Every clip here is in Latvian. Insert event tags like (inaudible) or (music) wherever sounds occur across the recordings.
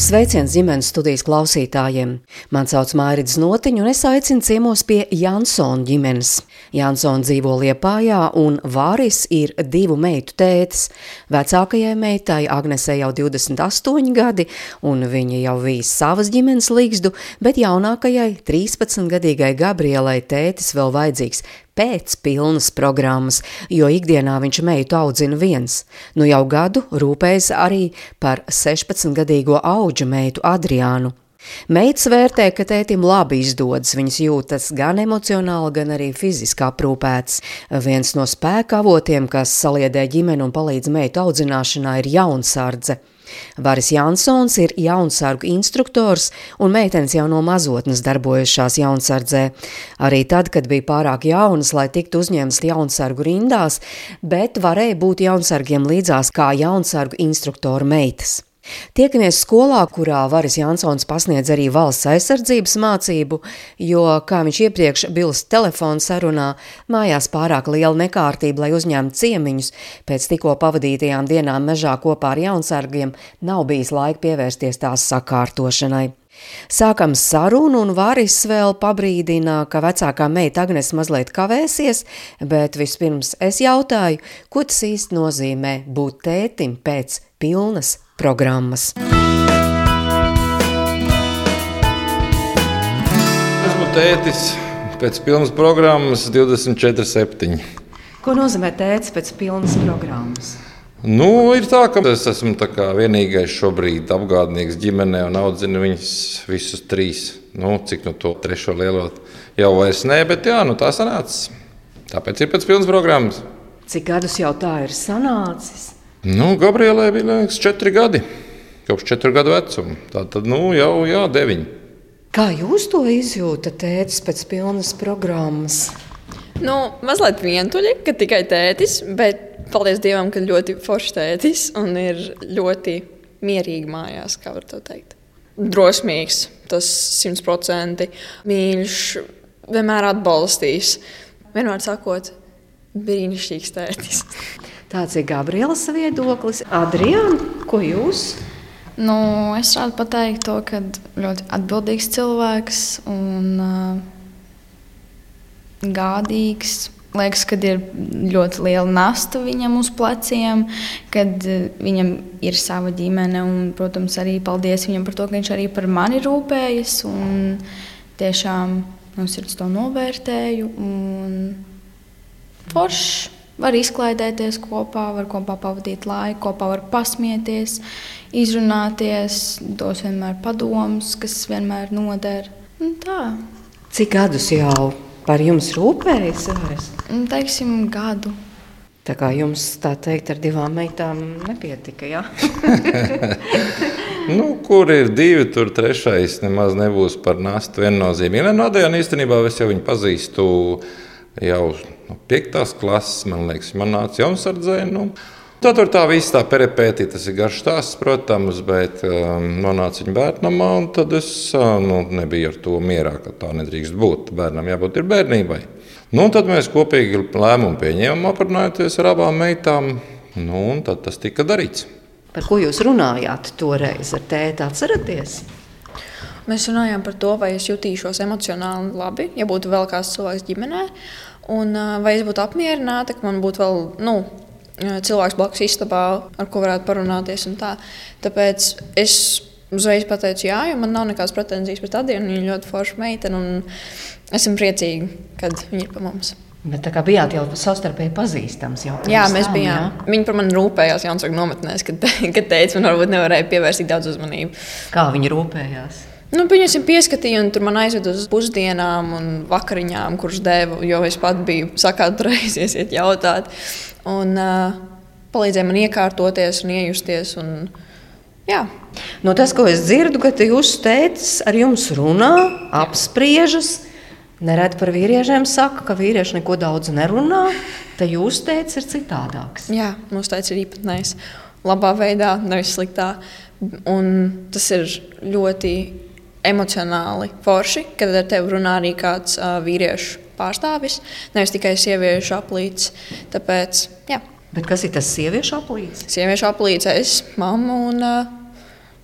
Sveiciens ģimenes studijas klausītājiem! Mani sauc Mārcis Notiņš, un es aicinu ciemos pie Jansona ģimenes. Jansona dzīvo Liepājā, un Vāris ir divu meitu tētis. Vecākajai meitai Agnesei jau 28 gadi, un viņa jau vīs savas ģimenes līgstu, bet jaunākajai 13-gadīgai Gabrielai tētis vēl vajadzīgs pēc pilnas programmas, jo ikdienā viņš meitu audzina viens. Nu jau gadu rūpējas arī par 16-gadīgo auģu meitu Adriānu. Meits vērtē, ka tētim labi izdodas, viņas jūtas gan emocionāli, gan arī fiziski aprūpēts. Viens no spēka avotiem, kas saliedē ģimeni un palīdz meitu audzināšanā, ir jaunsardze. Varis Jansons ir jaunsargu instruktors, un meitenes jau no mazotnes darbojušās jaunsardzē. Arī tad, kad bija pārāk jaunas, lai tiktu uzņemtas jaunsargu rindās, bet varēja būt jaunsargiem līdzās kā jaunsargu instruktoru meitas. Tiekamies skolā, kurā Varis Jansons pasniedz arī valsts aizsardzības mācību, jo, kā viņš iepriekš bilst telefonu sarunā, mājās pārāk liela nekārtība, lai uzņemtu ciemiņus, pēc tikko pavadītajām dienām mežā kopā ar jaunsargiem nav bijis laika pievērsties tās sakārtošanai. Sākam sarunu, un Vāris vēl pabrīdina, ka vecākā meita Agnes mazliet kavēsies, bet vispirms es jautāju, ko tas īsti nozīmē būt tētim pēc pilnas programmas. Esmu tētis pēc pilnas programmas 24,7. Ko nozīmē tēcis pēc pilnas programmas? Nu, ir tā, ka es esmu vienīgais šobrīd apgādnieks ģimenē un audzinu viņus visus trīs. Nu, cik no to trešo lielo jau vairs nē, bet jā, nu, tā sanāca. Tāpēc ir pēc pilnas programmas. Cik gadus jau tā ir sanācis? Nu, Gabrielai bija liekas, četri gadi. Kopš četru gadu vecuma. Tā tad nu, jau jā, deviņi. Kā jūs to izjūtat, tētis, pēc pilnas programmas? Nu, mazliet vientuļi, ka tikai tētis, bet paldies Dievam, ka ļoti foršs tētis un ir ļoti mierīgi mājās, kā var to teikt. Drosmīgs, tas simtprocentīgi mīļš, vienmēr atbalstīs. Vienmēr sakot, brīnišķīgs tētis. (laughs) Tāds ir Gabrielas viedoklis. Adrian, ko jūs? Nu, es varētu pateikt to, ka ļoti atbildīgs cilvēks un uh, gādīgs. Liekas, ka ir ļoti liela nasta viņam uz pleciem, kad uh, viņam ir sava ģimene. Un, protams, arī paldies viņam par to, ka viņš arī par mani rūpējas. Tiešām no sirds to novērtēju. Foršs var izklaidēties kopā, var kopā pavadīt laiku, kopā var pasmieties, izrunāties, dos vienmēr padomus, kas vienmēr noder. Un tā. Cik gadus jau par jums rūpējas? Nu, teiksim, gadu. Tā kā jums tā teikt, ar divām meitām nepietika. Ja? (laughs) nu, kur ir divi, tur trešais nemaz nebūs par nastu viennozīmīgi. Nē, no Adriana īstenībā es jau viņu pazīstu jau no 5. klases, man liekas, man nāca jaunsardzē. Nu, Tad tur tā viss tā peripētī, tas ir garš stāsts, protams, bet um, nonāca viņa bērnamā, un tad es uh, nu, nebiju ar to mierā, ka tā nedrīkst būt. Bērnam jābūt ir bērnībai. Nu, tad mēs kopīgi lēmumu pieņēmām, aprunājoties ar abām meitām, nu, un tad tas tika darīts. Par ko jūs runājāt toreiz ar tēti, atceraties? Mēs runājām par to, vai es jutīšos emocionāli labi, ja būtu vēl kāds cilvēks ģimenē. Un, vai es būtu apmierināta, ka man būtu vēl nu, cilvēks blakus istabā, ar ko varētu parunāties. Tā. Tāpēc es uzreiz pateicu, jā, jo man nav nekādas pretenzijas pret Adienu. Viņa ļoti forša meitene, un esmu priecīga, kad viņa ir pie mums. Bet tā kā bijāt jau savstarpēji pazīstams. Jau jā, mēs tam, bijām. Jā? Viņi par mani rūpējās Jansaka nometnēs, kad, (laughs) kad teica, man varbūt nevarēja pievērst tik daudz uzmanības. Kā viņi rūpējās? Nu, Viņam pieskatīja, un tur man aizveda uz pusdienām un vakariņām, kuras devu, jo es pat biju sakātrējis, iet jautāt. Un uh, palīdzēja man iekārtoties un iejusties. Un, jā. no tas, ko es dzirdu, ka jūsu tēvs ar jums runā, apspriežas. Nereti par vīriešiem saka, ka vīrieši neko daudz nerunā, tad jūs teicat, ir citādāks. Jā, mums tāds ir īpatnējs. Labā veidā, nevis sliktā. Un tas ir ļoti emocionāli forši, kad ar tevi runā arī kāds uh, vīriešu pārstāvis, nevis tikai sieviešu aplīts. Tāpēc, jā. Bet kas ir tas sieviešu aplīts? Sieviešu aplīts, es, mamma un uh,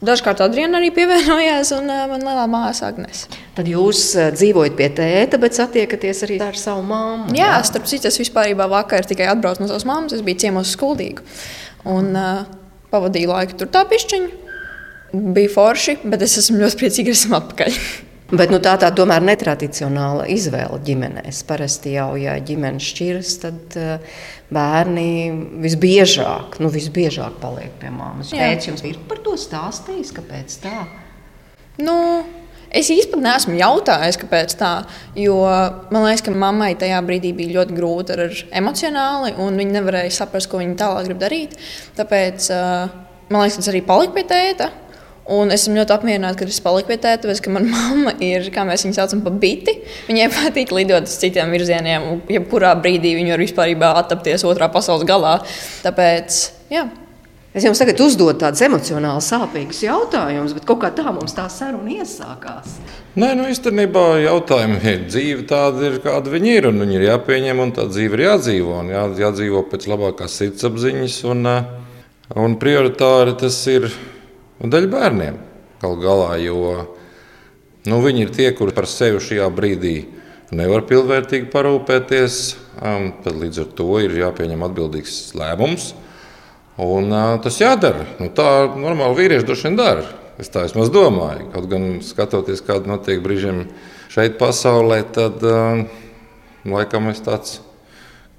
dažkārt Adriana arī pievienojās, un uh, man lielā māsa Agnes. Tad jūs uh, dzīvojat pie tēta, bet satiekaties arī ar savu māmu. Jā, jā? starp citu, es vispār vakar tikai atbraucu no savas mammas, es biju ciemos skuldīgu. Un uh, pavadīju laiku tur tā pišķiņu. Bija forši, bet es esmu ļoti priecīga, ka esmu atpakaļ. (laughs) Bet nu, tā tā tomēr netradicionāla izvēle ģimenēs. Parasti jau, ja ģimene šķiras, tad uh, bērni visbiežāk, nu, visbiežāk paliek pie māmas. Pēc jums ir par to stāstījis, kāpēc tā? Nu, es īstenībā neesmu jautājis, kāpēc tā. Jo man liekas, ka mammai tajā brīdī bija ļoti grūti ar emocionāli, un viņa nevarēja saprast, ko viņa tālāk grib darīt. Tāpēc uh, man liekas, tas arī palika pie tēta. Un es esmu ļoti apmierināta, ka es paliku pie tēta, tāpēc, ka manā (laughs) mamma ir, kā mēs viņu saucam, pa biti. Viņai patīk lidot uz citiem virzieniem, un jebkurā brīdī viņa var vispār attapties otrā pasaules galā. Tāpēc, jā. Es jums tagad uzdodu tādus emocionāli sāpīgus jautājumus, bet kaut kā tā mums tā saruna iesākās. Nē, nu īstenībā jautājumi ir dzīve tāda, ir, kāda viņi ir. Viņi ir jāpieņem, un tā dzīve ir jādzīvo. Jā, jādzīvo pēc labākās sirdsapziņas, un, un prioritāri tas ir Un daļa bērniem galu galā, jo nu, viņi ir tie, kuri par sevi šajā brīdī nevar pilnvērtīgi parūpēties. Um, tad līdz ar to ir jāpieņem atbildīgs lēmums. Un, uh, tas jādara. Nu, tā normāli vīrieši droši vien dara. Es tā vismaz domāju. Kaut gan skatoties, kāda notiek brīžiem šeit, pasaulē, tad uh, laikam es tāds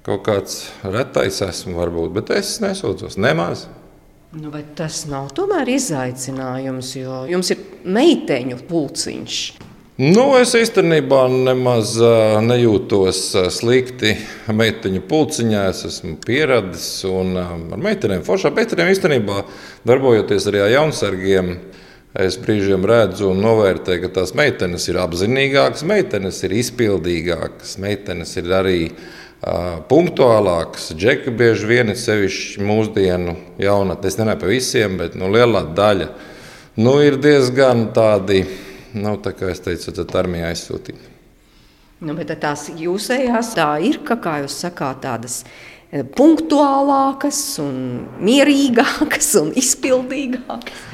kaut kāds retais esmu, varbūt, bet es nesūdzos nemaz. Nu, tas nav tomēr izaicinājums, jo jums ir meiteņu pulciņš. Nu, es īstenībā nemaz nejūtos slikti meiteņu pulciņā. Es esmu pieradis un ar meitenēm, foršām meitenēm īstenībā darbojoties arī ar jaunsargiem. Es brīžiem redzu un novērtēju, ka tās meitenes ir apzinīgākas, meitenes ir izpildīgākas, meitenes ir arī punktuālāks. Džeki bieži vien ir sevišķi mūsdienu jaunatnē. Es nerunāju par visiem, bet nu, lielā daļa nu, ir diezgan tādi, nu, tā kā es teicu, armijā aizsūtīti. Nu, bet tās jūsējās tā ir, ka, kā jūs sakāt, tādas punktuālākas, un mierīgākas un izpildīgākas.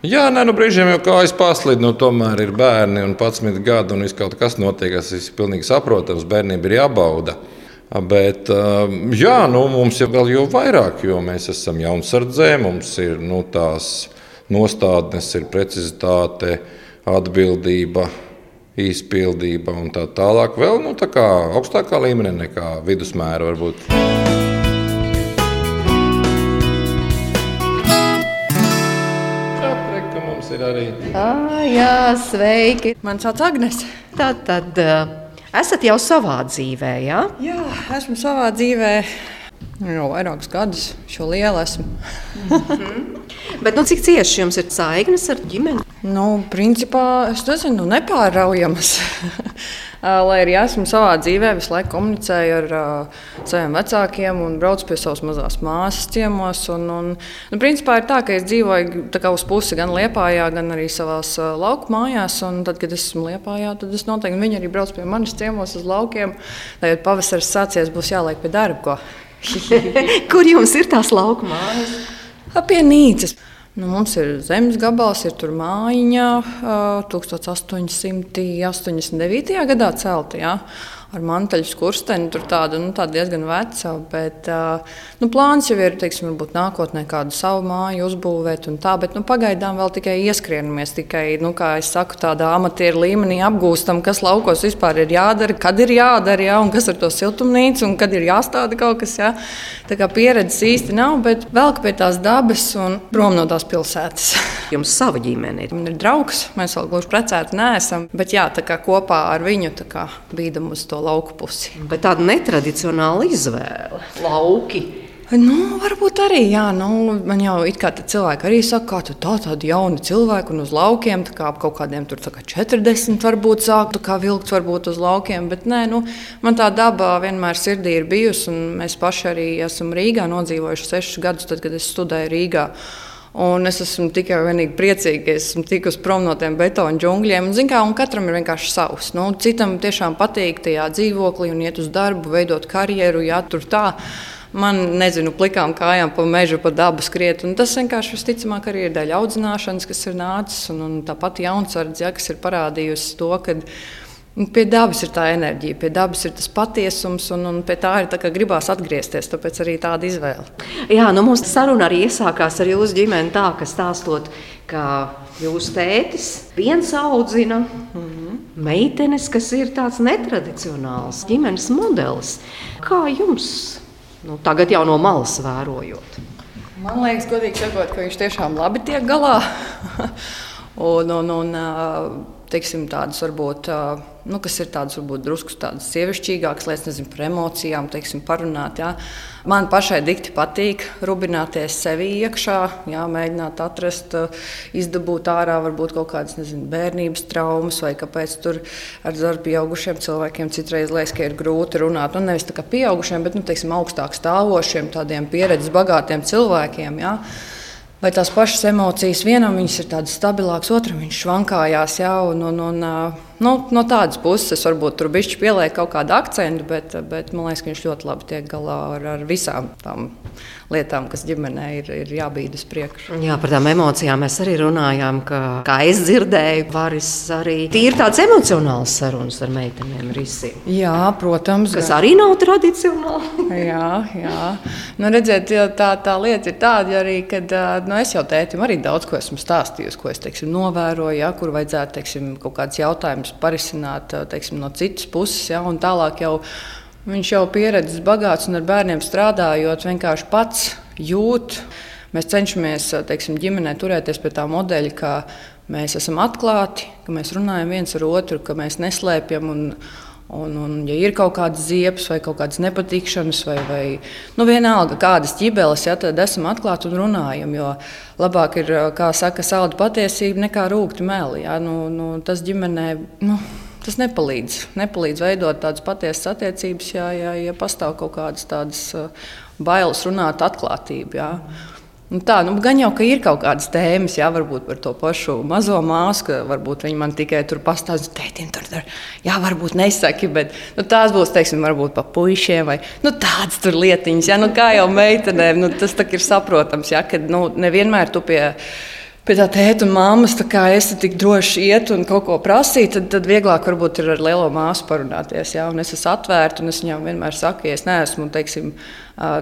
Jā, nē, nu brīžiem jau kājas paslīd, nu tomēr ir bērni un 11 gadi un viss kaut kas notiek, tas ir pilnīgi saprotams, bērnība ir jābauda. Bet um, jā, nu, mums ir vēl jau vairāk, jo mēs esam jaunsardzē, mums ir nu, tās nostādnes, ir precizitāte, atbildība, izpildība un tā tālāk. Vēl nu, tā kā augstākā līmenī nekā vidusmēra varbūt. Ir arī. Ah, jā, sveiki. Man sauc Agnēs. Tā tad. Uh, Esat jau savā dzīvē, jā? Jā, esmu savā dzīvē. Jau vairākus gadus šo lielu esmu. -hmm. Bet nu, cik cieši jums ir saiknes ar ģimeni? Nu, principā, es nezinu, nepāraujamas. Lai arī esmu savā dzīvē, visu laiku komunicēju ar uh, saviem vecākiem un braucu pie savas mazās māsas ciemos. Un, un, nu, principā ir tā, ka es dzīvoju uz pusi gan Liepājā, gan arī savās uh, lauku mājās. Tad, kad es esmu Liepājā, tad es noteikti viņi arī brauc pie manis ciemos uz laukiem. Lai pavasaris sācies, būs jāliek pie darba. (laughs) (laughs) Kur jums ir tās lauku mājas? Pie Nīcas. Nu, mums ir zemes gabals, ir tur mājiņa, 1889. gadā celta. Ja? Ar mantaļu skursteni. Tur tāda, nu, tāda diezgan veca, bet nu, plāns jau ir, teiksim, varbūt nākotnē kādu savu māju uzbūvēt un tā, bet nu, pagaidām vēl tikai ieskrienamies, tikai, nu, kā es saku, tādā amatieru līmenī apgūstam, kas laukos vispār ir jādara, kad ir jādara, ja, un kas ar to siltumnīcu, un kad ir jāstāda kaut kas. Ja. Tā kā pieredzes īsti nav, bet vēl pie tās dabas un prom no tās pilsētas. (laughs) Jums sava ģimene ir. Man ir draugs, mēs vēl gluži precēti neesam, bet jā, tā kā kopā ar viņu bīdam uz to lauku pusi. Bet tāda netradicionāla izvēle - lauki. Nu, varbūt arī, jā, nu, man jau ir kā cilvēki arī saka, ka tu tā, tādi jauni cilvēki un uz laukiem, kā kaut kādiem tur kā 40 varbūt sāktu kā vilkt varbūt uz laukiem, bet nē, nu, man tā daba vienmēr sirdī ir bijusi, un mēs paši arī esam Rīgā nodzīvojuši sešus gadus, tad, kad es studēju Rīgā. Un es esmu tikai vienīgi priecīga, ka esmu tikusi prom no tiem betona džungļiem. Un, kā, un katram ir vienkārši savs. Nu, citam tiešām patīk tajā dzīvoklī un iet uz darbu, veidot karjeru, ja tur tā. Man, nezinu, plikām kājām pa mežu, pa dabu skriet. Tas vienkārši visticamāk arī ir daļa audzināšanas, kas ir nācis. Un, un tāpat jaunsardze, ja, kas ir parādījusi to, ka Pie dabas ir tā enerģija, pie dabas ir tas patiesums, un, un pie tā ir tā, gribās atgriezties. Tāpēc arī tāda izvēle. Jā, nu mūsu saruna arī iesākās ar jūsu ģimeni tā, ka stāstot, ka jūsu tētis viens audzina -hmm. meitenes, kas ir tāds netradicionāls ģimenes modelis. Kā jums nu, tagad jau no malas vērojot? Man liekas, godīgi sakot, ka viņš tiešām labi tiek galā. Un, un, un, teiksim, tādas varbūt, nu, kas ir tādas varbūt drusku tādas sievišķīgākas lietas, nezinu, par emocijām, teiksim, parunāt. Jā. Man pašai dikti patīk rubināties sevi iekšā, jā, mēģināt atrast, izdabūt ārā varbūt kaut kādas nezinu, bērnības traumas, vai kāpēc tur ar darbu pieaugušiem cilvēkiem citreiz liekas, ka ir grūti runāt. Nu, nevis tā kā pieaugušiem, bet nu, teiksim, augstāk stāvošiem, tādiem pieredzes bagātiem cilvēkiem. Jā vai tās pašas emocijas vienam ir tādas stabilākas, otram viņš švankājās. Jā, un, un, un, nu, no tādas puses varbūt tur bija pieliekta kaut kāda akcenta, bet, bet man liekas, ka viņš ļoti labi tiek galā ar, ar visām tām lietām, kas ģimenē ir, ir jābīd uz priekšu. Jā, par tām emocijām mēs arī runājām, ka, kā es dzirdēju, varis arī ir tāds emocionāls sarunas ar meitenēm risiem. Jā, protams. Kas gan. arī nav tradicionāli. (laughs) jā, jā. Nu, redziet, tā, tā lieta ir tāda arī, ka nu, es jau tētim arī daudz ko esmu stāstījusi, ko es teiksim, novēroju, ja, kur vajadzētu teiksim, kaut kādus jautājumus parisināt teiksim, no citas puses. Ja, tālāk jau Viņš jau pieredzējis bagāts un ar bērniem strādājot, vienkārši pats jūt. Mēs cenšamies teiksim, ģimenē turēties pie tā modeļa, ka mēs esam atklāti, ka mēs runājam viens ar otru, ka mēs neslēpjam. Un, Un, un, ja ir kaut kādas ziepes vai kaut kādas nepatikšanas, vai, vai nu, vienalga kādas ķibeles, ja, tad esam atklāti un runājam. Jo labāk ir, kā saka, salda patiesība nekā rūkti meli. Ja. Nu, nu, tas ģimenē. Nu, Tas nepalīdz. nepalīdz veidot tādas patiesas attiecības, ja, ja, ja pastāv kaut kādas tādas bailes runāt, atklātība. Ja. Nu tā, nu, gan jau, ka ir kaut kādas tēmas, jā, varbūt par to pašu mazo māsu, ka varbūt viņi man tikai tur pastāstīs, tētim, tur, tur, jā, varbūt nesaki, bet nu, tās būs, teiksim, varbūt pa puišiem vai nu, tādas tur lietiņas, jā, nu, kā jau meitenēm, nu, tas tā ir saprotams, jā, ka nu, nevienmēr tu pie pie tā tēta un māmas, kā es tik droši iet un kaut ko prasīt, tad, tad vieglāk varbūt ir ar lielo māsu parunāties. Jā, un es esmu atvērta un es viņam vienmēr saku, ja es neesmu teiksim,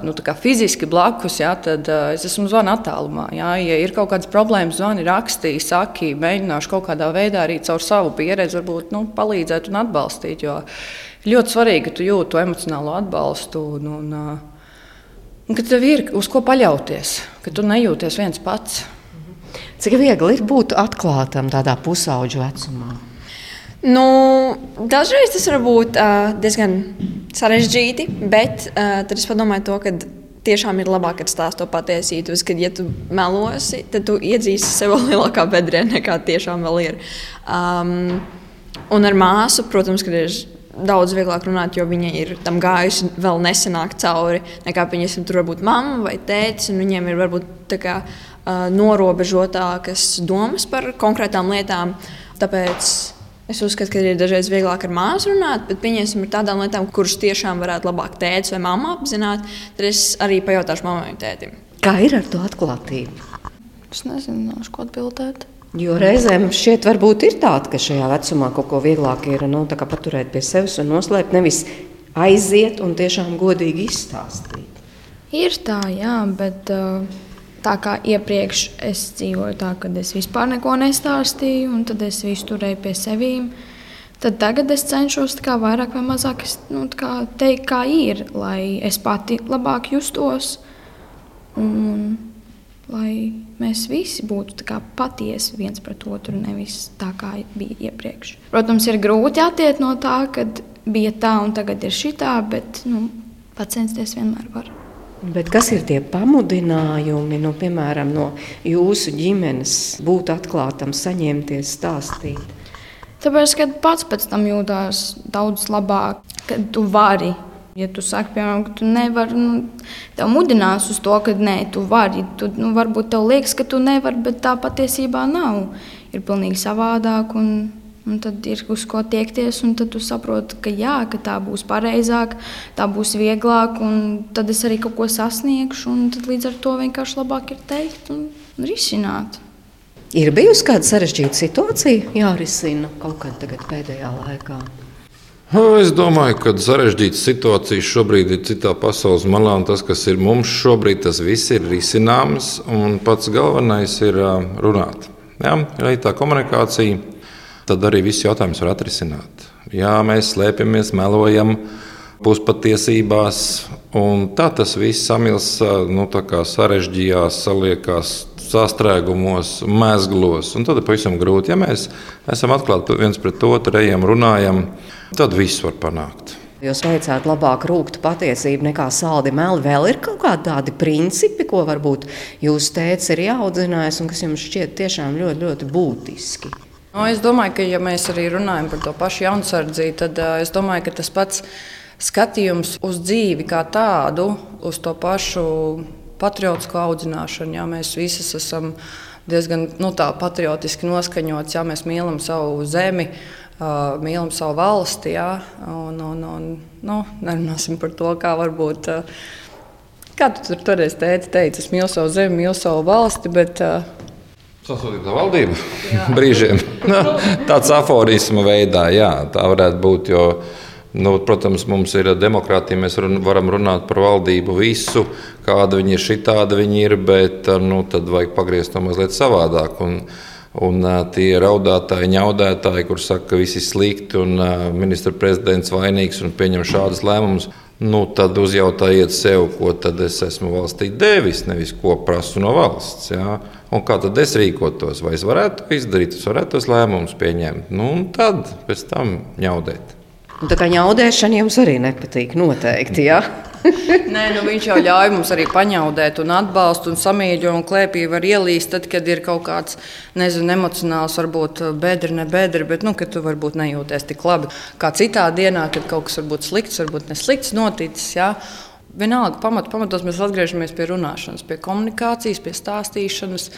nu, fiziski blakus, jā, tad es esmu zvanu attālumā. Jā. Ja ir kaut kādas problēmas, zvani rakstīja, saki, mēģināšu kaut kādā veidā arī caur savu pieredzi varbūt, nu, palīdzēt un atbalstīt. Jo ļoti svarīgi, ka tu jūti to emocionālo atbalstu. Un, un, un, ka tev ir uz ko paļauties, ka tu nejūties viens pats. Cik viegli ir būt atklātam tādā pusauģu vecumā? Nu, dažreiz tas var būt uh, diezgan sarežģīti, bet uh, tad es padomāju, to, ka tiešām ir labāk stāstīt to patiesību. Kad ja tu melosi, tad tu iedzīsi sev (laughs) lielākā bedrē nekā tiešām vēl ir. Um, un ar māsu, protams, ir daudz vieglāk runāt, jo viņa ir tam gājusi vēl nesenāk cauri. Nekā viņas tur var būt mamma vai un viņiem ir varbūt kā norobežotākas domas par konkrētām lietām. Tāpēc es uzskatu, ka ir dažreiz vieglāk ar māsu runāt, bet pieņemsim par tādām lietām, kuras tiešām varētu labāk tēvs vai mamma apzināt. Tad es arī pajautāšu mammai un tētim. Kā ir ar to atklātību? Es nezinu, ko atbildēt. Jo reizēm šķiet, varbūt ir tāda, ka šajā vecumā kaut ko vieglāk ir nu, paturēt pie sevis un noslēpt, nevis aiziet un tiešām godīgi izstāstīt. Ir tā, jā, bet uh, Tā kā iepriekš es dzīvoju tā, ka es vispār neko nestāstīju, un tad es visu turēju pie sevis. Tad tagad es cenšos kā, vairāk vai mazāk nu, kā teikt, kā ir, lai es pati labāk justos. Un, lai mēs visi būtu patiesi viens pret otru, nevis tā kā bija iepriekš. Protams, ir grūti attiekt no tā, ka bija tā un tagad ir šitā, bet nu, censties vienmēr var. Bet kas ir tie pamudinājumi, nu, piemēram, no jūsu ģimenes būt atklātam, saņemties, stāstīt? Tāpēc, kad pats pēc tam jūtas daudz labāk, kad tu vari. Ja tu saki, piemēram, ka tu nevari, nu, tev mudinās uz to, ka nē, tu vari. Tu, nu, varbūt tev liekas, ka tu nevari, bet tā patiesībā nav. Ir pilnīgi savādāk. Un, un tad ir uz ko tiekties, un tad tu saproti, ka, jā, ka tā būs pareizāk, tā būs vieglāk, un tad es arī kaut ko sasniegšu. Tad līdz ar to vienkārši labāk ir teikt un risināt. Ir bijusi kāda sarežģīta situācija, jārisina kaut kad pēdējā laikā. Es domāju, ka sarežģītas situācijas šobrīd ir citā pasaules malā, un tas, kas ir mums šobrīd, tas viss ir risināms. Pats galvenais ir runāt. Ja, ir tā komunikācija, tad arī viss jautājums var atrisināt. Jā, mēs slēpjamies, melojam puspatiesībās, un tā tas viss samils, nu, sarežģījās, saliekās sastrēgumos, mezglos. Tad ir pavisam grūti. Ja mēs esam atklāti viens pret otru, ejam, runājam, tad viss var panākt. Jūs veicāt labāk rūktu patiesību nekā saldi meli. Vēl ir kaut kādi tādi principi, ko varbūt jūs teicat, ir jāaudzinājis un kas jums šķiet tiešām ļoti, ļoti būtiski. No, es domāju, ka, ja mēs arī runājam par to pašu jaunsardzību, tad uh, es domāju, ka tas pats skatījums uz dzīvi kā tādu, uz to pašu patriotisku audzināšanu. Jā, mēs visi esam diezgan nu, patriotiski noskaņots, jā, mēs mīlam savu zemi. Uh, mīlam savu valsti, jā, un, un, un nu, nerunāsim par to, kā varbūt. Uh, kā tu tur toreiz teici, teici, es mīlu savu zemi, mīlu savu valsti, bet uh, Sasodīta valdība (laughs) brīžiem. (laughs) Tāds aforisma veidā, jā, tā varētu būt. Jo, nu, protams, mums ir demokrātija, mēs run, varam runāt par valdību visu, kāda viņi ir, šitāda viņi ir, bet nu, tad vajag pagriezt to mazliet savādāk. Un, Un uh, tie raudātāji, ņaudētāji, kur saka, ka viss ir slikti un uh, ministra prezidents vainīgs un pieņem šādus lēmumus, nu, tad uzjautājiet sev, ko tad es esmu valstī devis, nevis ko prasu no valsts. Jā. Un kā tad es rīkotos? Vai es varētu izdarīt, es varētu tos lēmumus pieņemt? Nu, un tad pēc tam ņaudēt. Un tā kā ņaudēšana jums arī nepatīk, noteikti. Ja? (laughs) Nē, nu viņš jau ļauj mums arī paņaudēt, un atbalstu, un samīļo, un klēpī var ielīst, tad, kad ir kaut kāds nezinu, emocionāls, varbūt bedri, ne bedri, bet nu, tu varbūt nejūties tik labi kā citā dienā, kad kaut kas varbūt slikts, varbūt neslikts noticis. Ja? Vienalga, pamat, pamatos mēs atgriežamies pie runāšanas, pie komunikācijas, pie stāstīšanas.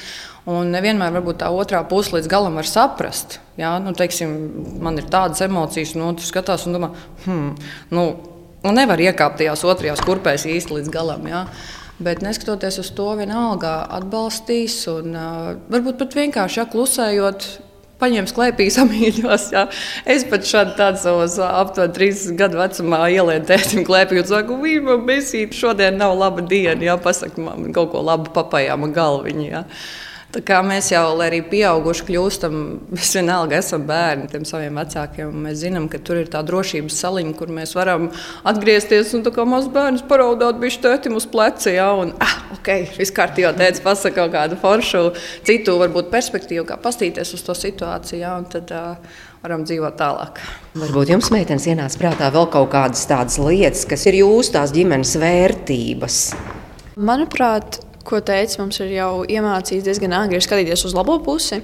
Un nevienmēr tā otrā puse līdz galam var saprast. Jā, nu, teiksim, man ir tādas emocijas, un otrs skatās un domā, hmm, nu, Un nevar iekāpt tajās otrajās kurpēs īsti līdz galam. Ja? Bet neskatoties uz to, vienalga atbalstīs un uh, varbūt pat vienkārši ja, klusējot. Paņēmis klēpī, (laughs) samīļos. Jā. Es pat šādi tādu savos aptuveni 30 gadu vecumā ielieku tētim klēpī un saku, viņa besīt, šodien nav laba diena. Jā, pasaka man kaut ko labu papajām galviņā. Jā. Tā kā mēs jau, lai arī pieauguši kļūstam, (laughs) mēs vienalga esam bērni tiem saviem vecākiem. Mēs zinām, ka tur ir tā drošības saliņa, kur mēs varam atgriezties un kā mazs bērns paraudāt bišķi tētim uz pleca. Ja, un, ah, ok, viss kārtībā tētis pasaka kaut kādu foršu, citu varbūt perspektīvu, kā pastīties uz to situāciju. Ja, un tad, uh, varam dzīvot tālāk. Varbūt jums, meitenes, ienāca prātā vēl kaut kādas tādas lietas, kas ir jūsu tās ģimenes vērtības. Manuprāt, ko teica, mums ir jau iemācīts diezgan agri skatīties uz labo pusi,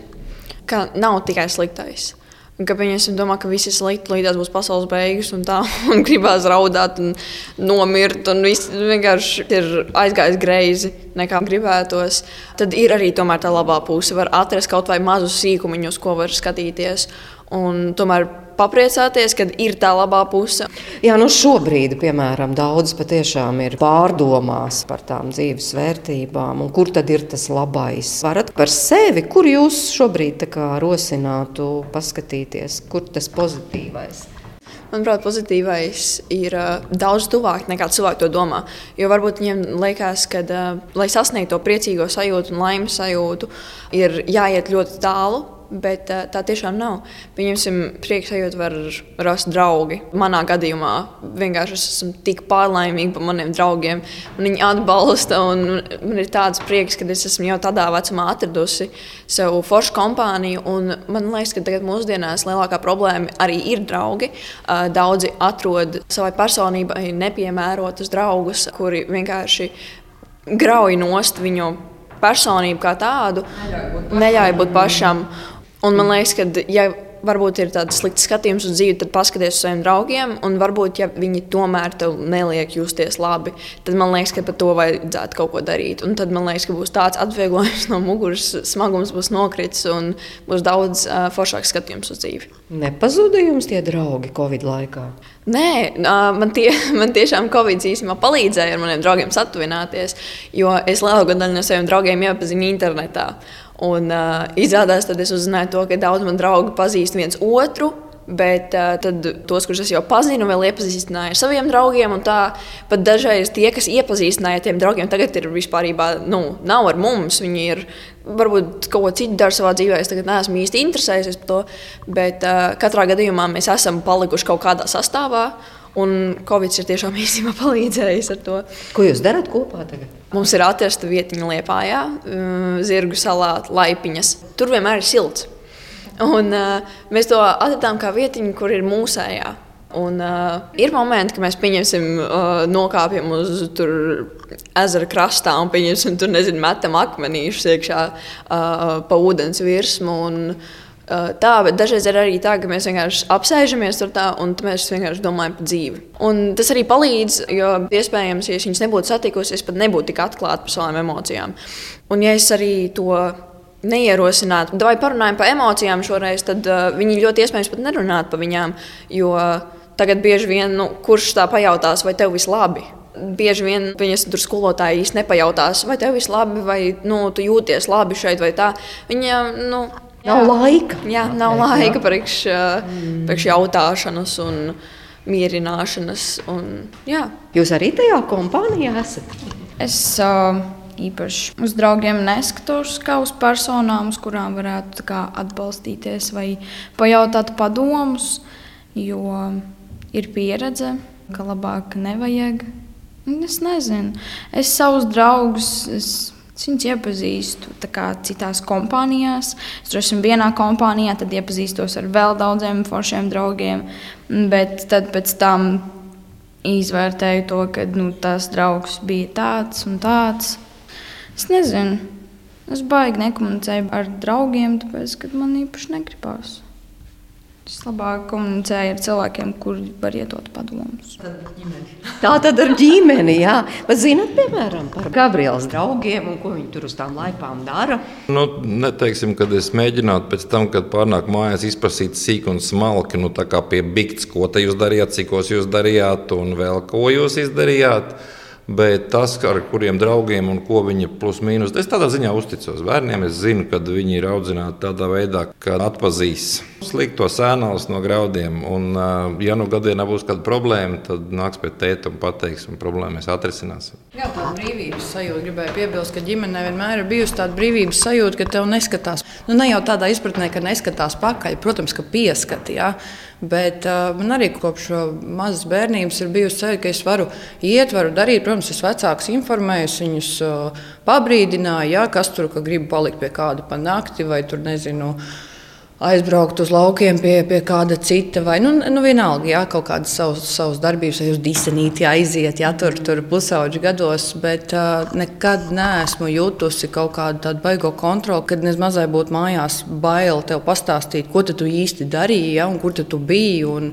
ka nav tikai sliktais. Ka viņi domā, ka viss ir slikti, līdz būs pasaules beigas, un tā, (laughs) un gribās raudāt, un nomirt, un viss vienkārši ir aizgājis greizi, nekā gribētos. Tad ir arī tā labā puse. Var atrast kaut vai mazu sīkumu, uz ko var skatīties. Un tomēr papriecāties, kad ir tā labā puse. Jā, nu šobrīd, piemēram, daudz patiešām ir pārdomās par tām dzīves vērtībām, un kur tad ir tas labais. Varat par sevi, kur jūs šobrīd rosinātu paskatīties, kur tas pozitīvais? Manuprāt, pozitīvais ir uh, daudz tuvāk nekā cilvēki to domā. Jo varbūt viņiem liekas, ka, uh, lai sasniegtu to priecīgo sajūtu un laimes sajūtu, ir jāiet ļoti tālu bet uh, tā tiešām nav. Pieņemsim, prieks sajūta var rast draugi. Manā gadījumā vienkārši es esmu tik pārlaimīga par maniem draugiem. Viņi atbalsta, un man ir tāds prieks, ka es esmu jau tādā vecumā atradusi sev foršu kompāniju. Man liekas, ka tagad mūsdienās lielākā problēma arī ir draugi. Daudzi atrod savai personībai nepiemērotus draugus, kuri vienkārši grauj nost viņu personību kā tādu, neļauj būt pašam. Un man liekas, ka ja varbūt ir tāds slikts skatījums uz dzīvi, tad paskaties uz saviem draugiem. Un varbūt, ja viņi tomēr tev neliek justies labi, tad man liekas, ka par to vajadzētu kaut ko darīt. Un tad man liekas, ka būs tāds atvieglojums no muguras, smagums būs nokritis un būs daudz uh, foršāks skatījums uz dzīvi. Nepazuda jums tie draugi Covid laikā? Nē, man, tie, (laughs) man tiešām Covid īstenībā palīdzēja ar maniem draugiem satuvināties, jo es lielāko daļu no saviem draugiem iepazinu internetā. Un uh, izrādās, tad es uzzināju to, ka daudz man draugi pazīst viens otru. Bet uh, tad tos, kurus es jau pazinu, vēl iepazīstināju ar saviem draugiem. Tā pat dažreiz tie, kas iepazīstināja tiem draugiem, tagad ir vispār nu, nav ar mums. Viņi ir varbūt kaut ko citu dara savā dzīvē. Es tagad neesmu īsti interesējies par to. Bet uh, katrā gadījumā mēs esam palikuši kaut kādā sastāvā. Un Covid ir tiešām īstenībā (laughs) palīdzējis ar to. Ko jūs darat kopā tagad? Mums ir atrasta vietiņa Lietpājā, uh, Zirgu salā, Laipiņas. Tur vienmēr ir silts. Un, uh, mēs to atradām kā vietiņu, kur ir mūsējā. Un, uh, ir momenti, kad mēs pieņemsim, uh, nokāpjam uz tur, ezera krastā un pieņemsim, tur nezinu, metam akmenīšus iekšā uh, pa ūdens virsmu. Un, uh, Tā, bet dažreiz ir arī tā, ka mēs vienkārši apsēžamies tur tā, un mēs vienkārši domājam par dzīvi. Un tas arī palīdz, jo iespējams, ja viņas nebūtu satikusi, es pat nebūtu tik atklāta par savām emocijām. Un ja es arī to neierosinātu, vai parunājam par emocijām šoreiz, tad uh, viņi ļoti iespējams pat nerunātu par viņām. Jo tagad bieži vien, nu, kurš tā pajautās, vai tev viss labi? Bieži vien viņas tur skolotāji īstenībā nepajautās, vai tev viss labi, vai nu, tu jūties labi šeit vai tā. Viņa, nu, Nav laika. Jā, nav laika priekš, mm. priekš jautāšanas un mierināšanas. Un, jā. Jūs arī tajā kompānijā esat? Es uh, īpaši uz draugiem neskatos kā uz personām, uz kurām varētu kā, atbalstīties vai pajautāt padomus, jo ir pieredze, ka labāk nevajag. Es nezinu, es savus draugus. Es Es viņus iepazīstu citās kompānijās. Es droši vien vienā kompānijā, tad iepazīstos ar vēl daudziem foršiem draugiem. Bet tad pēc tam izvērtēju to, ka nu, tas draugs bija tāds un tāds. Es nezinu, es baigi nekomunicēju ar draugiem, tāpēc, man īpaši negribās. Es labāk komunicēju ar cilvēkiem, kuriem var iedot padomus. Tā tad ar ģimeni, jā. Bet zinat, piemēram, par Gabrielas draugiem un ko viņi tur uz tām laipām dara? Nu, neteiksim, kad es mēģinātu pēc tam, kad pārnāk mājās, izprasīt sīk un smalki, nu tā kā pie bikts, ko te jūs darījāt, cikos jūs darījāt un vēl ko jūs izdarījāt. Bet tas, ar kuriem draugiem un ko viņi plus mīnus, es tādā ziņā uzticos bērniem. Es zinu, ka viņi ir audzināti tādā veidā, ka atpazīs sliktos sēnās no graudiem. Un, ja nu gadienā būs kāda problēma, tad nāks pie tēta un pateiks, un problēmu mēs atrisināsim. Jā, tā brīvības sajūta. Gribēju piebilst, ka ģimenē vienmēr ir bijusi tāda brīvības sajūta, ka tev neskatās. Nu, ne jau tādā izpratnē, ka neskatās pakaļ, protams, ka pieskatījās. Bet uh, man arī kopš mazas bērnības ir bijusi sajūta, ka es varu iet, varu darīt. Protams, es vecākus informēju, viņus uh, pabrīdināju, ja, kas tur ka grib palikt pie kāda pa nakti vai tur nezinu. Uh, aizbraukt uz laukiem pie, pie kāda cita, vai nu, nu vienalga, jā, kaut kādas savas, savas darbības, vai uz disenīti aiziet, jā, tur, tur pusauģi gados, bet uh, nekad neesmu jutusi kaut kādu tādu baigo kontroli, kad es mazai būtu mājās bail tev pastāstīt, ko tu īsti darīji, ja, un kur tu biji, un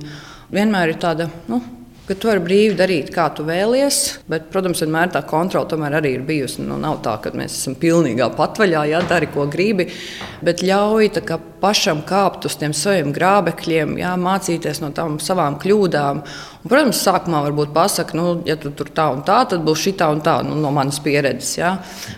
vienmēr ir tāda, nu, ka tu vari brīvi darīt, kā tu vēlies. Bet, protams, vienmēr tā kontrole tomēr arī ir bijusi. Nu, nav tā, ka mēs esam pilnīgā patvaļā, ja dari, ko gribi, bet ļauj kā, pašam kāpt uz tiem saviem grābekļiem, jā, mācīties no tām savām kļūdām. Un, protams, sākumā varbūt pasakā, nu, ja tu tur tā un tā, tad būs šī tā un tā nu, no manas pieredzes. Jā.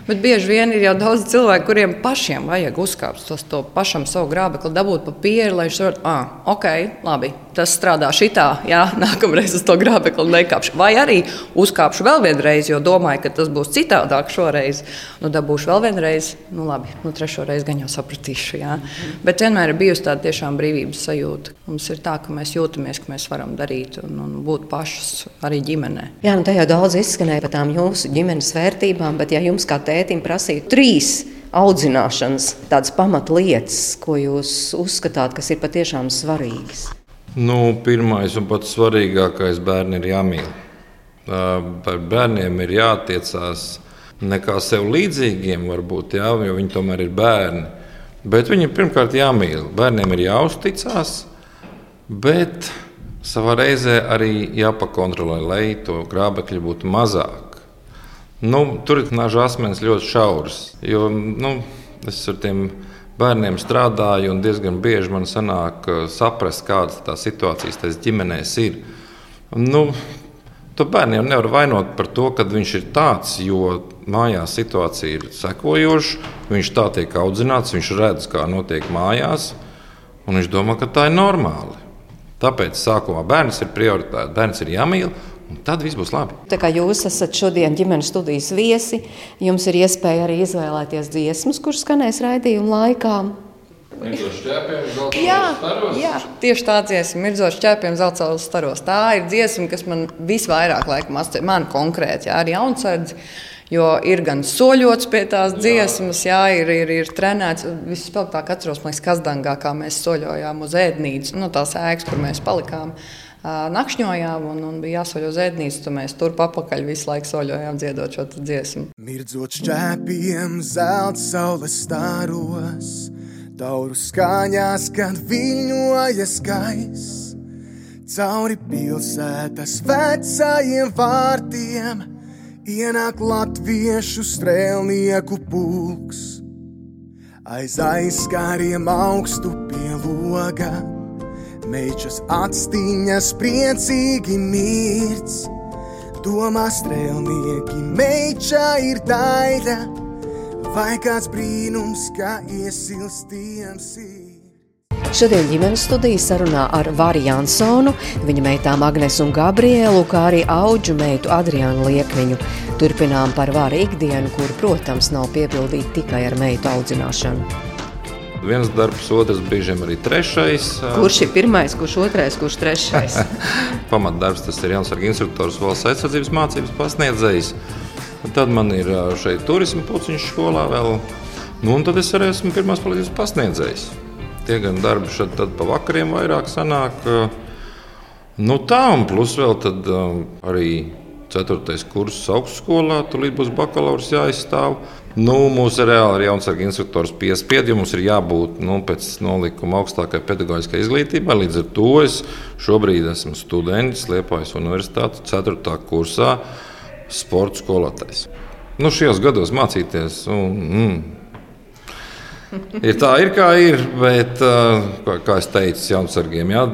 Bet bieži vien ir jau daudz cilvēku, kuriem pašiem vajag uzkāpt uz to pašam savu grābekli, dabūt papīru, lai viņš saprastu, ah, ok, labi tas strādā šitā, jā, (laughs) nākamreiz uz to grābekli nekāpšu. Vai arī uzkāpšu vēl vienreiz, jo domāju, ka tas būs citādāk šoreiz. Nu, dabūšu vēl vienreiz, nu labi, nu trešo reizi gan jau sapratīšu. Jā. Mm. Bet vienmēr ir bijusi tāda tiešām brīvības sajūta. Mums ir tā, ka mēs jūtamies, ka mēs varam darīt un, un būt pašas arī ģimenē. Jā, nu tā jau daudz izskanēja par tām jūsu ģimenes vērtībām, bet ja jums kā tētim prasītu trīs audzināšanas tādas pamatlietas, ko jūs uzskatāt, kas ir patiešām svarīgas? Nu, pirmais un pats svarīgākais bērni ir jāmīl. Par bērniem ir jātiecās ne kā sev līdzīgiem, varbūt, jā, jo viņi tomēr ir bērni. Bet viņiem pirmkārt jāmīl. Bērniem ir jāuzticas, bet savā reizē arī jāpakontrolē, lai to grābekļu būtu mazāk. Nu, tur ir naža asmens ļoti šauras. Jo, nu, es ar tiem bērniem strādāju, un diezgan bieži man sanāk saprast, kādas tās situācijas tajās ģimenēs ir. Nu, To bērniem nevar vainot par to, ka viņš ir tāds, jo mājās situācija ir sekojoša. Viņš tā tiek audzināts, viņš redz, kā notiek mājās, un viņš domā, ka tā ir normāli. Tāpēc sākumā bērns ir prioritāte. Bērns ir jāmīl, Un tad viss būs labi. Tā kā jūs esat šodien ģimenes studijas viesi, jums ir iespēja arī izvēlēties dziesmas, kuras skanēs raidījuma laikā. Jā, jā, tieši tā dziesma, Mirdzošs ķēpiem zeltsaules staros. Tā ir dziesma, kas man visvairāk laikam asociē, man konkrēti, jā, ar jaunsardzi. Jo ir gan soļots pie tās dziesmas, jā, ir, ir, ir trenēts. Vispilgtāk atceros, liekas, Kazdangā, kā mēs soļojām uz ēdnīcu, no nu, tās ēkas, kur mēs palikām. Nakšņojām un, un bija jāsoļo zēdnīca, tad mēs tur papakaļ visu laiku soļojām dziedot šo dziesmu. Mirdzot šķēpiem zelta saules stāros, tauru skaņās, kad viļņojas gaiss. Cauri pilsētas vecajiem vārtiem ienāk latviešu strēlnieku pulks. Aiz aizskāriem augstu pie loga Meičas atstiņas priecīgi mirts, domā strēlnieki, meiča ir daļa, vai kāds brīnums, kā iesilstiem sirds. Šodien ģimenes studijas sarunā ar Vāri Jansonu, viņa meitām Agnes un Gabrielu, kā arī auģu meitu Adriānu Liekniņu. Turpinām par Vāra ikdienu, kur, protams, nav piepildīta tikai ar meitu audzināšanu viens darbs, otrs brīžiem arī trešais. Kurš ir pirmais, kurš otrais, kurš trešais? (laughs) Pamatdarbs tas ir Jansarga instruktors valsts aizsardzības mācības pasniedzējs. Tad man ir šeit turisma puciņš skolā vēl. Nu, un tad es arī esmu pirmās palīdzības pasniedzējs. Tie gan darbi šeit pa vakariem vairāk sanāk. Nu tā, un plus vēl tad arī ceturtais kurs augstskolā, tur būs bakalaurs jāizstāv. Nu, mūsu reāli ir jaunsarga instruktors piespiedu, jo mums ir jābūt nu, pēc nolikuma augstākai pedagoģiskai izglītībai. Līdz ar to es šobrīd esmu students Liepājas Universitātes 4. kursā sporta skolotājs. Nu, šajos gados mācīties. Un, mm, ir tā, ir kā ir, bet, kā, kā es teicu, jaunsargiem, jā,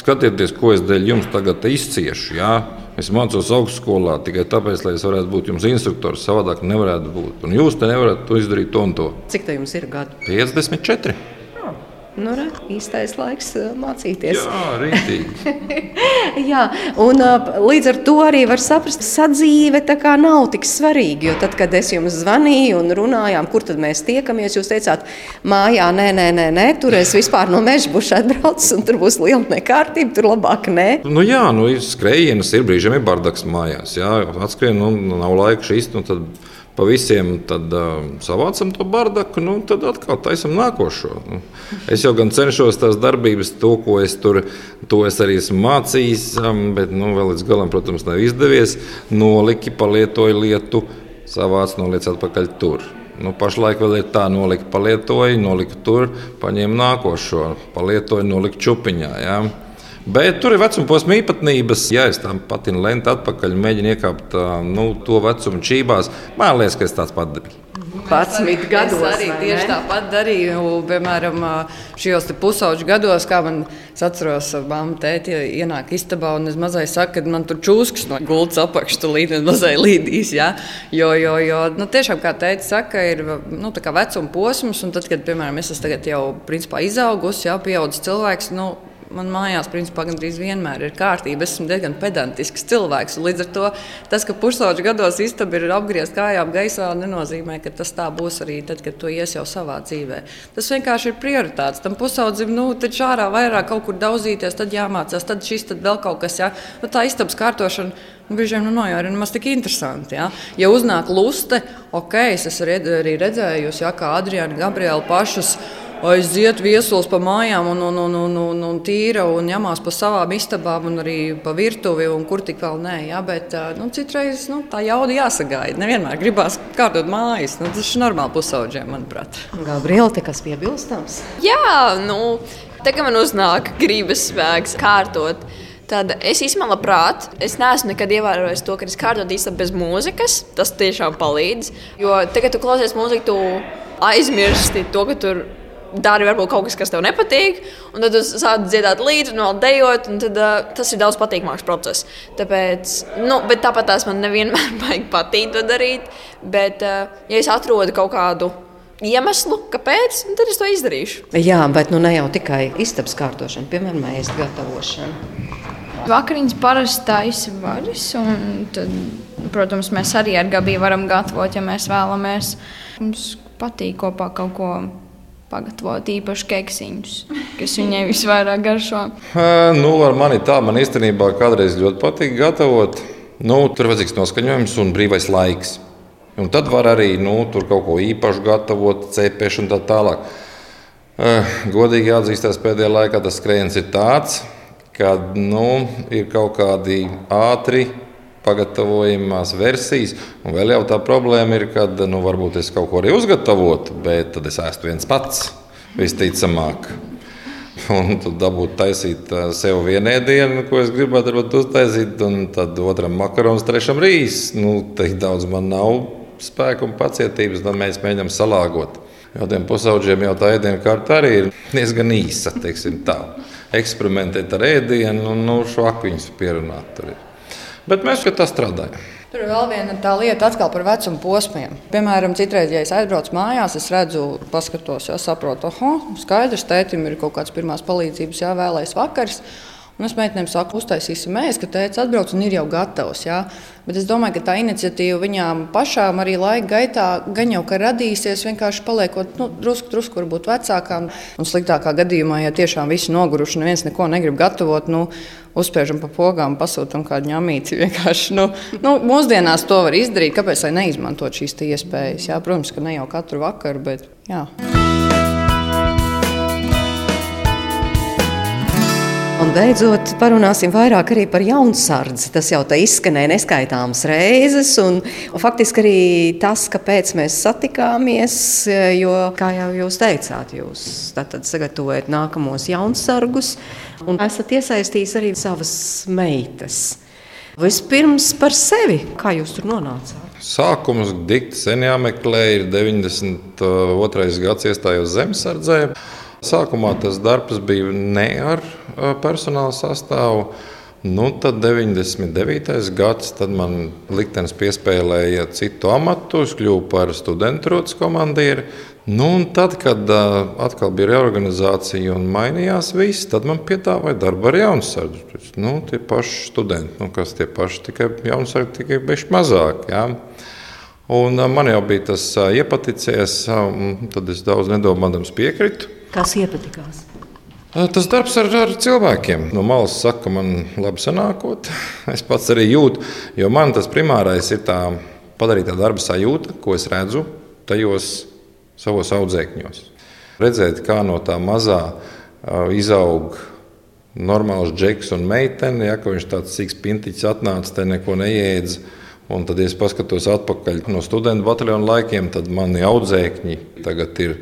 skatieties, ko es dēļ jums tagad izciešu. Jā. Es mācos augstskolā tikai tāpēc, lai es varētu būt jums instruktors. Savādāk nevarētu būt. Un jūs te nevarat to izdarīt to un to. Cik tā jums ir gadu? 54. Nu, re, īstais laiks mācīties. Jā, rītīgi. (laughs) Jā, un līdz ar to arī var saprast, ka sadzīve nav tik svarīga. Jo tad, kad es jums zvanīju un runājām, kur tad mēs tiekamies, jūs teicāt, mājā, nē, nē, nē, nē tur es vispār no meža būšu atbraucis un tur būs liela nekārtība, tur labāk nē. Nu, jā, nu, ir skrejienas, ir brīžiem ir bardaks mājās. Jā, atskrien, nu, nav laika šīs. Nu, tad pa visiem tad, uh, savācam to bardaku, nu, tad atkal taisam nākošo. Nu, es jau gan cenšos tās darbības, to, ko es tur to es arī esmu mācījis, bet nu, vēl līdz galam, protams, nav izdevies. Noliki, palietoju lietu, savāc noliec atpakaļ tur. Nu, pašlaik vēl ir tā, nolika palietoju, nolika tur, paņēmu nākošo, palietoju, nolika čupiņā. Ja? Bet tur ir vecuma posma īpatnības. Ja es tam patinu lenti atpakaļ, mēģinu iekāpt nu, to vecumu čībās, man liekas, ka es tāds pats biju. 11 gados. Es arī tieši tāpat darīju. Piemēram, šajos pusauģu gados, kā man atceros, mamma tēti ienāk istabā un es mazai saku, ka man tur čūskas no gultas apakšas līdz mazai līdīs. Ja? Jo, jo, jo nu, tiešām, kā tēti saka, ir nu, vecuma posms, un tad, kad, piemēram, es esmu jau principā izaugusi, jau pieaudzis cilvēks. Nu, man mājās principā gandrīz vienmēr ir kārtība. Es esmu diezgan pedantisks cilvēks. Līdz ar to tas, ka pusauģa gados istaba ir apgriezta kājām gaisā, nenozīmē, ka tas tā būs arī tad, kad to ies jau savā dzīvē. Tas vienkārši ir prioritāts. Tam pusaudzim, nu, tad ārā vairāk kaut kur daudzīties, tad jāmācās, tad šis, tad vēl kaut kas. Ja? Nu, tā istabas kārtošana nu, brīžiem nu, nav arī nemaz tik interesanti. Ja, ja uznāk luste, ok, es arī redzējusi, ja, kā Adriana Gabriela pašas aiziet viesos pa mājām, un, un, un, un, un, un tīra un ņemās pa savām istabām, un arī pa virtuvi, un kur tik vēl nē. Ja, bet nu, citreiz nu, tā jauda jāsagaida. Nevienmēr gribās kārtot mājas. Nu, tas ir normāli pusauģiem, manuprāt. Gabriela, te kas piebilstams? Jā, nu, tā kā man uznāk gribas spēks kārtot. Tad es īstenībā labprāt, es neesmu nekad ievērojis to, ka es kārtotu īstenībā bez mūzikas. Tas tiešām palīdz. Jo tagad, kad tu klausies mūziku, tu aizmirsti to, ka tur ir dari varbūt kaut kas, kas tev nepatīk, un tad tu sāc dziedāt līdzi, un vēl dejot, un tad, uh, tas ir daudz patīkamāks process. Tāpēc, nu, tāpat tās man nevienmēr (laughs) patīk to darīt, bet, uh, ja es atrodu kaut kādu iemeslu, kāpēc, nu, tad es to izdarīšu. Jā, bet nu, ne jau tikai istabas kārtošana, piemēram, ēst gatavošana. Vakariņas parasti taisa varas, un tad, protams, mēs arī ar Gabiju varam gatavot, ja mēs vēlamies. Mums patīk kopā kaut ko pagatavot īpaši keksiņus, kas viņai visvairāk garšo. nu, ar mani tā, man īstenībā kādreiz ļoti patīk gatavot. Nu, tur vajadzīgs noskaņojums un brīvais laiks. Un tad var arī nu, tur kaut ko īpašu gatavot, cepēšanu un tā tālāk. Godīgi jāatzīstās, pēdējā laikā tas skrējiens ir tāds, ka nu, ir kaut kādi ātri pagatavojamās versijas. Un vēl jau tā problēma ir, ka nu, varbūt es kaut ko arī uzgatavotu, bet tad es ēstu viens pats visticamāk. Un tad dabūt taisīt sev vienu ēdienu, ko es gribētu uztaisīt, un tad otram makarons, trešam rīsam. Nu, Tik daudz man nav spēka un pacietības, tad mēs mēģinām salāgot. Jo tiem pusaudžiem jau tā ēdienu kārta arī ir diezgan īsa. Eksperimentēt ar ēdienu, un nu, šo akviņus pierunāt. Tur ir. Bet mēs pie tā strādājam. Tur ir vēl viena tā lieta atkal par vecumu posmiem. Piemēram, citreiz, ja es aizbraucu mājās, es redzu, paskatos, jau saprotu, oh, skaidrs, tētim ir kaut kāds pirmās palīdzības jāvēlēs vakars. Un es meitenēm saku, uztaisīsim mēs, ka tēvs atbrauc un ir jau gatavs. Jā. Bet es domāju, ka tā iniciatīva viņām pašām arī laika gaitā gan jau radīsies, vienkārši paliekot nu, drusku, drusku varbūt vecākām. Un sliktākā gadījumā, ja tiešām visi noguruši, neviens neko negrib gatavot, nu, uzspiežam pa pogām, pasūtām kādu. (laughs) Vienkārši, nu, nu, mūsdienās to var izdarīt. Kāpēc gan neizmantot šīs iespējas? Jā, protams, ka ne jau katru vakaru, bet jā. Un beidzot, parunāsim vairāk arī par jaunsardzi. Tas jau tā izskanēja neskaitāmas reizes, un faktiski arī tas, kāpēc mēs satikāmies, jo, kā jau jūs teicāt, jūs sagatavojat nākamos jaunsargus un esat iesaistījis arī savas meitas. Vispirms par sevi, kā jūs tur nonācāt? Sākums dikti sen jāmeklē, ir 92. gads iestājos zemesardzē. Sākumā tas darbs bija ne ar personāla sastāvu. Nu, tad 99. gads, tad man liktenis piespēlēja citu amatu, es kļuvu par studentu rotas komandieru. Nu, tad, kad uh, atkal bija reorganizācija un mainījās viss, tad man piedāvāja darbu ar jaunsardzu. Nu, tie paši studenti, nu, kas tie paši, tikai jaunsardzi, tikai beigti mazāk. Jā. Un, man jau bija tas iepaticies, tad es daudz nedomādams piekritu. Kas iepatikās? Tas darbs ar, ar cilvēkiem. No malas saka, ka man labi sanākot. (laughs) Es pats arī jūtu, jo man tas primārais ir tā padarītā darba sajūta, ko es redzu tajos savos audzēkņos. Redzēt, kā no tā mazā izaug normāls džeks un meitene, ja viņš tāds sīgs pintiņš atnāca, te neko neiedz. Un tad, ja es paskatos atpakaļ no studentu bataljona laikiem, tad mani audzēkņi tagad ir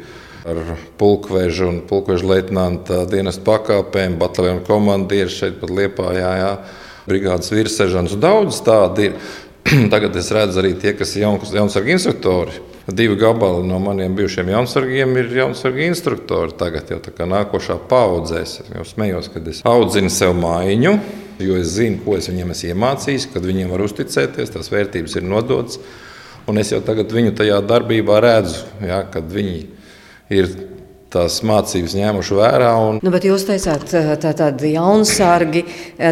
ar pulkvežu un pulkveža leitnanta dienestu pakāpēm, bataljonu komandieru šeit pat Liepājā, jā, brigādes virssežants. Daudz tādu ir. (clears throat) Tagad es redzu arī tie, kas ir jaunsargi instruktori. Divi gabali no maniem bijušiem jaunsargiem ir jaunsargi instruktori. Tagad jau tā kā nākošā paudzē es jau smējos, kad es audzinu sev mājiņu, jo es zinu, ko es viņiem esmu iemācījis, kad viņiem var uzticēties, tās vērtības ir nodotas. Un es jau tagad viņu tajā darbībā redzu, ja, kad viņi ir tās mācības ņēmuši vērā. Un... Nu, bet jūs teicāt, tā tādi jaunsargi,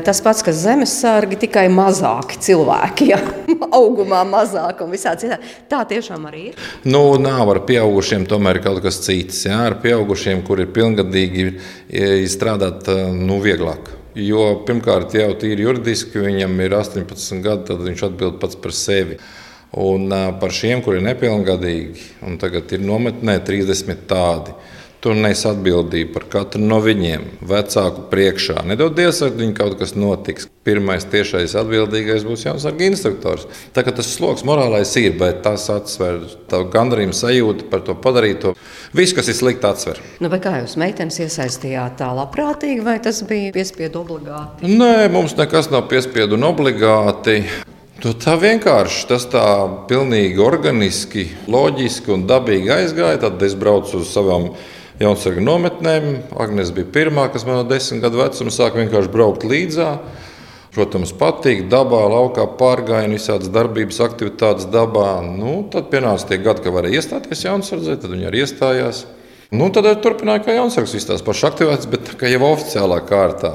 tas pats, kas zemesargi, tikai mazāki cilvēki, ja? (laughs) augumā mazāk un visā citā. Tā tiešām arī ir. Nu, nav ar pieaugušiem tomēr kaut kas cits. Jā, ar pieaugušiem, kur ir pilngadīgi, ir strādāt nu, vieglāk. Jo pirmkārt, jau tīri juridiski viņam ir 18 gadi, tad viņš atbild pats par sevi. Un par šiem, kuri ir nepilngadīgi, un tagad ir nometnē 30 tādi. Tu nes atbildību par katru no viņiem, vecāku priekšā. Nedodies, ka viņam kaut kas notiks. Pirmais tiešais atbildīgais būs jāsaka instruktors. Tā kā tas sloks morālais ir, bet tas atsver gandarījumu sajūtu par to padarīto. Viss, kas ir slikti, atsver. Nu, kā jūs meitenes iesaistījāt tā labprātīgi, vai tas bija piespiedu obligāti? Nē, mums nekas nav piespiedu un obligāti. Nu, tā vienkārši tas tā pilnīgi organiski, loģiski un dabīgi aizgāja. Tad es braucu uz savām jaunsargu nometnēm. Agnēs bija pirmā, kas man no desmit gadu vecuma sāka vienkārši braukt līdzā. Protams, patīk dabā, laukā pārgājienā, visādas darbības, aktivitātes dabā. Nu, tad pienāca tie gadi, kad varēja iestāties jaunsardzē, tad viņi arī iestājās. Nu, tad arī turpināja kā visas tās pašas aktivitātes, bet jau oficiālā kārtā.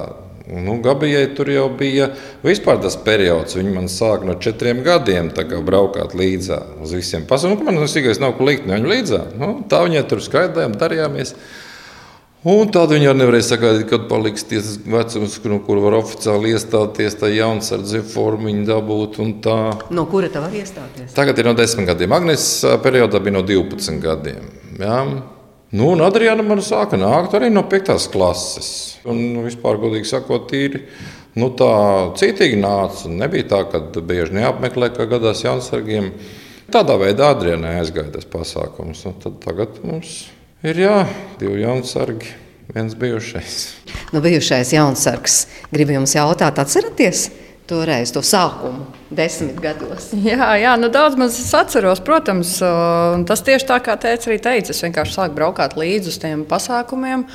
Nu, Gabijai tur jau bija vispār tas periods. Viņa man sāka no četriem gadiem braukāt līdzi uz visiem pasākumiem. Man tas īstenībā nav ko likt no viņa līdzi. Nu, tā viņai tur skaidrojām, darījāmies. Un tad viņi arī nevarēja sagaidīt, kad paliks tiesas vecums, kur, kur var oficiāli iestāties, tā jaunsardze formiņa dabūt. No kura tā var iestāties? Tagad ir no 10 gadiem. Agnēs periodā bija no 12 gadiem. Jā. Nu, un Adriana man sāka nākt arī no 5. klases. Un, nu, vispār, godīgi sakot, tīri nu, tā cītīgi nāca. Nebija tā, ka bieži neapmeklē, kā gadās Jansargiem. Tādā veidā Adrianai aizgāja tas pasākums. Un tad tagad mums ir jā, divi Jansargi, viens bijušais. Nu, bijušais Jansargs. Gribu jums jautāt, atceraties? toreiz, to sākumu, desmit gados. (laughs) Jā, jā nu daudz maz es atceros, protams. Tas tieši tā kā teica arī teica. Es vienkārši sāku braukt līdzi uz tiem pasākumiem.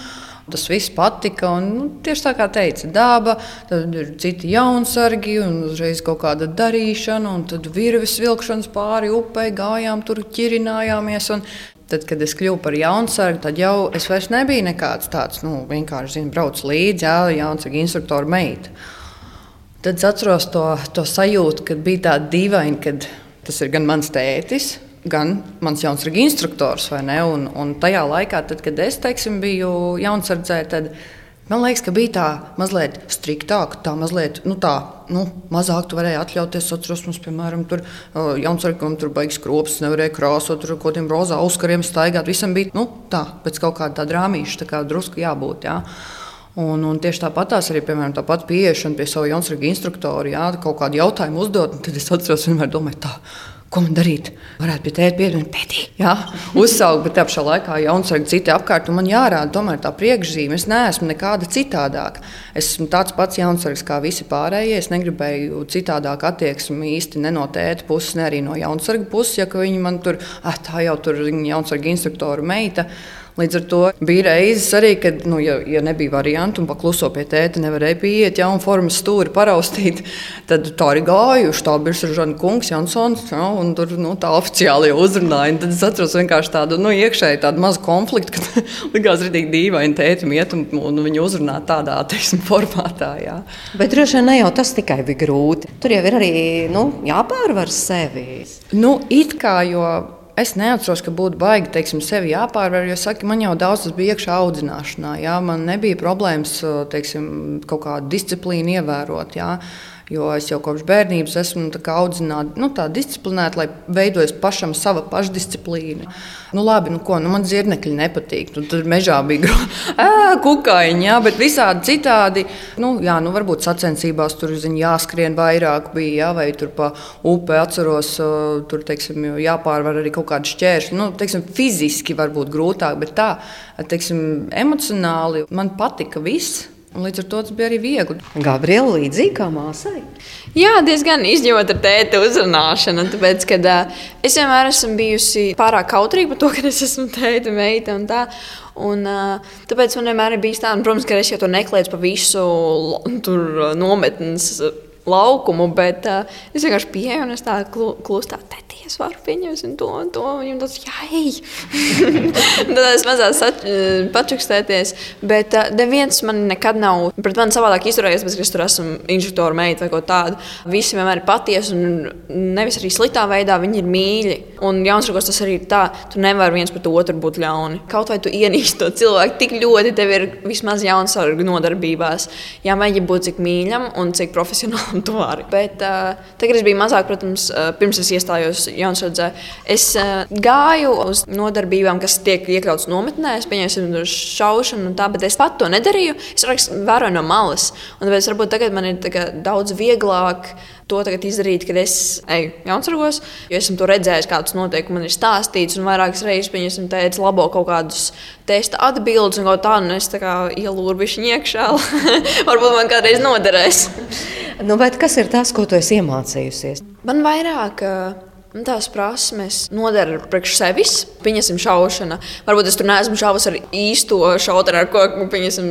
Tas viss patika. Un, nu, tieši tā kā teica, daba, tad ir citi jaunsargi un uzreiz kaut kāda darīšana, un tad virves vilkšanas pāri upei gājām, tur ķirinājāmies. Tad, kad es kļuvu par jaunsargu, tad jau es vairs nebiju nekāds tāds, nu, vienkārši zinu, brauc līdzi, jā, jaunsargu instruktoru meita. Tad es atceros to, to sajūtu, kad bija tā dīvaini, ka tas ir gan mans tētis, gan mans jaunsardzes instruktors. Un, un tajā laikā, tad, kad es teiksim, biju jaunsardzē, tad man liekas, ka bija tā mazliet striktāk, tā mazliet nu, tā, nu, mazāk tu varēji atļauties. Es atceros, mums, piemēram, tur jaunsardzēm tur baigas kropus, nevarēja krāsot, tur kaut kādiem rozā uzkariem staigāt. Visam bija nu, tā, pēc kaut kāda tā drāmīša, tā kā drusku jābūt. Jā. Un, un tieši tāpat arī, piemēram, tāpat pieiešana pie sava jaunsarga instruktora, jā, kaut kādu jautājumu uzdot, tad es atceros, vienmēr domāju, tā, ko man darīt? Varētu pie tēta piedot, tēti, jā, uzsaukt, bet tā pašā laikā jaunsargi citi apkārt, un man jārāda tomēr tā priekšzīme. Es neesmu nekāda citādāka. Es esmu tāds pats jaunsargs kā visi pārējie. Es negribēju citādāk attieksmi īsti ne no tēta puses, ne arī no jaunsarga puses, ja viņi man tur, ah, tā jau tur ir jaunsarga instruktora meita. Līdz ar to bija reizes arī, kad, nu, ja, ja nebija variantu un pakluso pie tēta, nevarēja pieiet, ja un formas stūri paraustīt, (laughs) tad tā arī gājuši. Tā bija Saržana kungs, Jansons, ja, un tur nu, tā oficiāli uzrunāja. Tad es atceros vienkārši tādu nu, iekšēju tādu mazu konfliktu, kad (laughs) likās rītīgi dīvaini tētim iet un, un viņu uzrunāt tādā, (laughs) teiksim, formātā. Jā. Bet droši vien ne jau tas tikai bija grūti. Tur jau ir arī nu, jāpārvar sevi. Nu, it kā jau Es neatceros, ka būtu baigi teiksim, sevi jāpārvar, jo saki, man jau daudz tas bija iekšā audzināšanā. Jā, man nebija problēmas teiksim, kaut kādu disciplīnu ievērot. Jā. Jo es jau kopš bērnības esmu audzināta nu, tā disciplinēta, lai veidojas pašam sava pašdisciplīna. Nu, labi, nu, ko, nu, man zirnekļi nepatīk. Nu, tur mežā bija (laughs) kukaiņi, jā, bet visādi citādi. Nu, jā, nu, varbūt sacensībās tur ziņ, jāskrien vairāk, bija, jā, vai tur pa upe atceros, tur teiksim, jāpārvar arī kaut kādi šķēršļi. Nu, teiksim, fiziski varbūt grūtāk, bet tā, teiksim, emocionāli man patika viss. Līdz ar to tas bija arī viegli. Gabriela līdzīgi kā māsai. Jā, diezgan izņemot ar tēta uzrunāšanu. Tāpēc, kad uh, es vienmēr esmu bijusi pārāk kautrīga par to, (laughs) ka es esmu tēta meita un tā. Un, uh, tāpēc man vienmēr ir bijis tā, un, protams, ka es jau to neklēju pa visu tur, uh, nometnes laukumu, bet uh, es vienkārši pieeju un es tā klustā tēties varu pieņemt to un to. Viņam tas jāej. (laughs) Tad es mazās pačukstēties, bet uh, neviens man nekad nav pret mani savādāk izturējies, bet es tur esmu instruktora meita vai ko tādu. Visi vienmēr ir patiesi un nevis arī sliktā veidā, viņi ir mīļi. Un Jaunzēkos tas arī ir tā, tu nevari viens pret otru būt ļauni. Kaut vai tu ienīsti to cilvēku tik ļoti, tev ir vismaz jaunsargu nodarbībās. Jāmēģina būt cik mīļam un cik profesionālam tu vari. Bet uh, tagad es biju mazāk, protams, uh, pirms es iestājos Jaunzēdzē. Es uh, gāju uz nodarbībām, kas tiek iekļautas nometnēs, pieņemsim, šaušanu un tā, bet es pat to nedarīju. Es vēroju no malas. Un tāpēc varbūt tagad man ir daudz vieglāk to izdarīt, kad es eju jaunsargos. Jo esmu to redzējis, kādas noteikumi man ir stāstīts, un vairākas reizes viņam teica, labo kaut kādus testa atbildības, un kaut tā, un es tā kā ielūru viņa iekšā. (laughs) Varbūt man kādreiz noderēs. nu, kas ir tas, ko tu esi iemācījusies? Man vairāk. Uh, Un tās prasmes nodara priekš sevis. Pieņemsim, šaušana. Varbūt es tur neesmu šāvis ar īsto šaušanu, ar ko pieņemsim,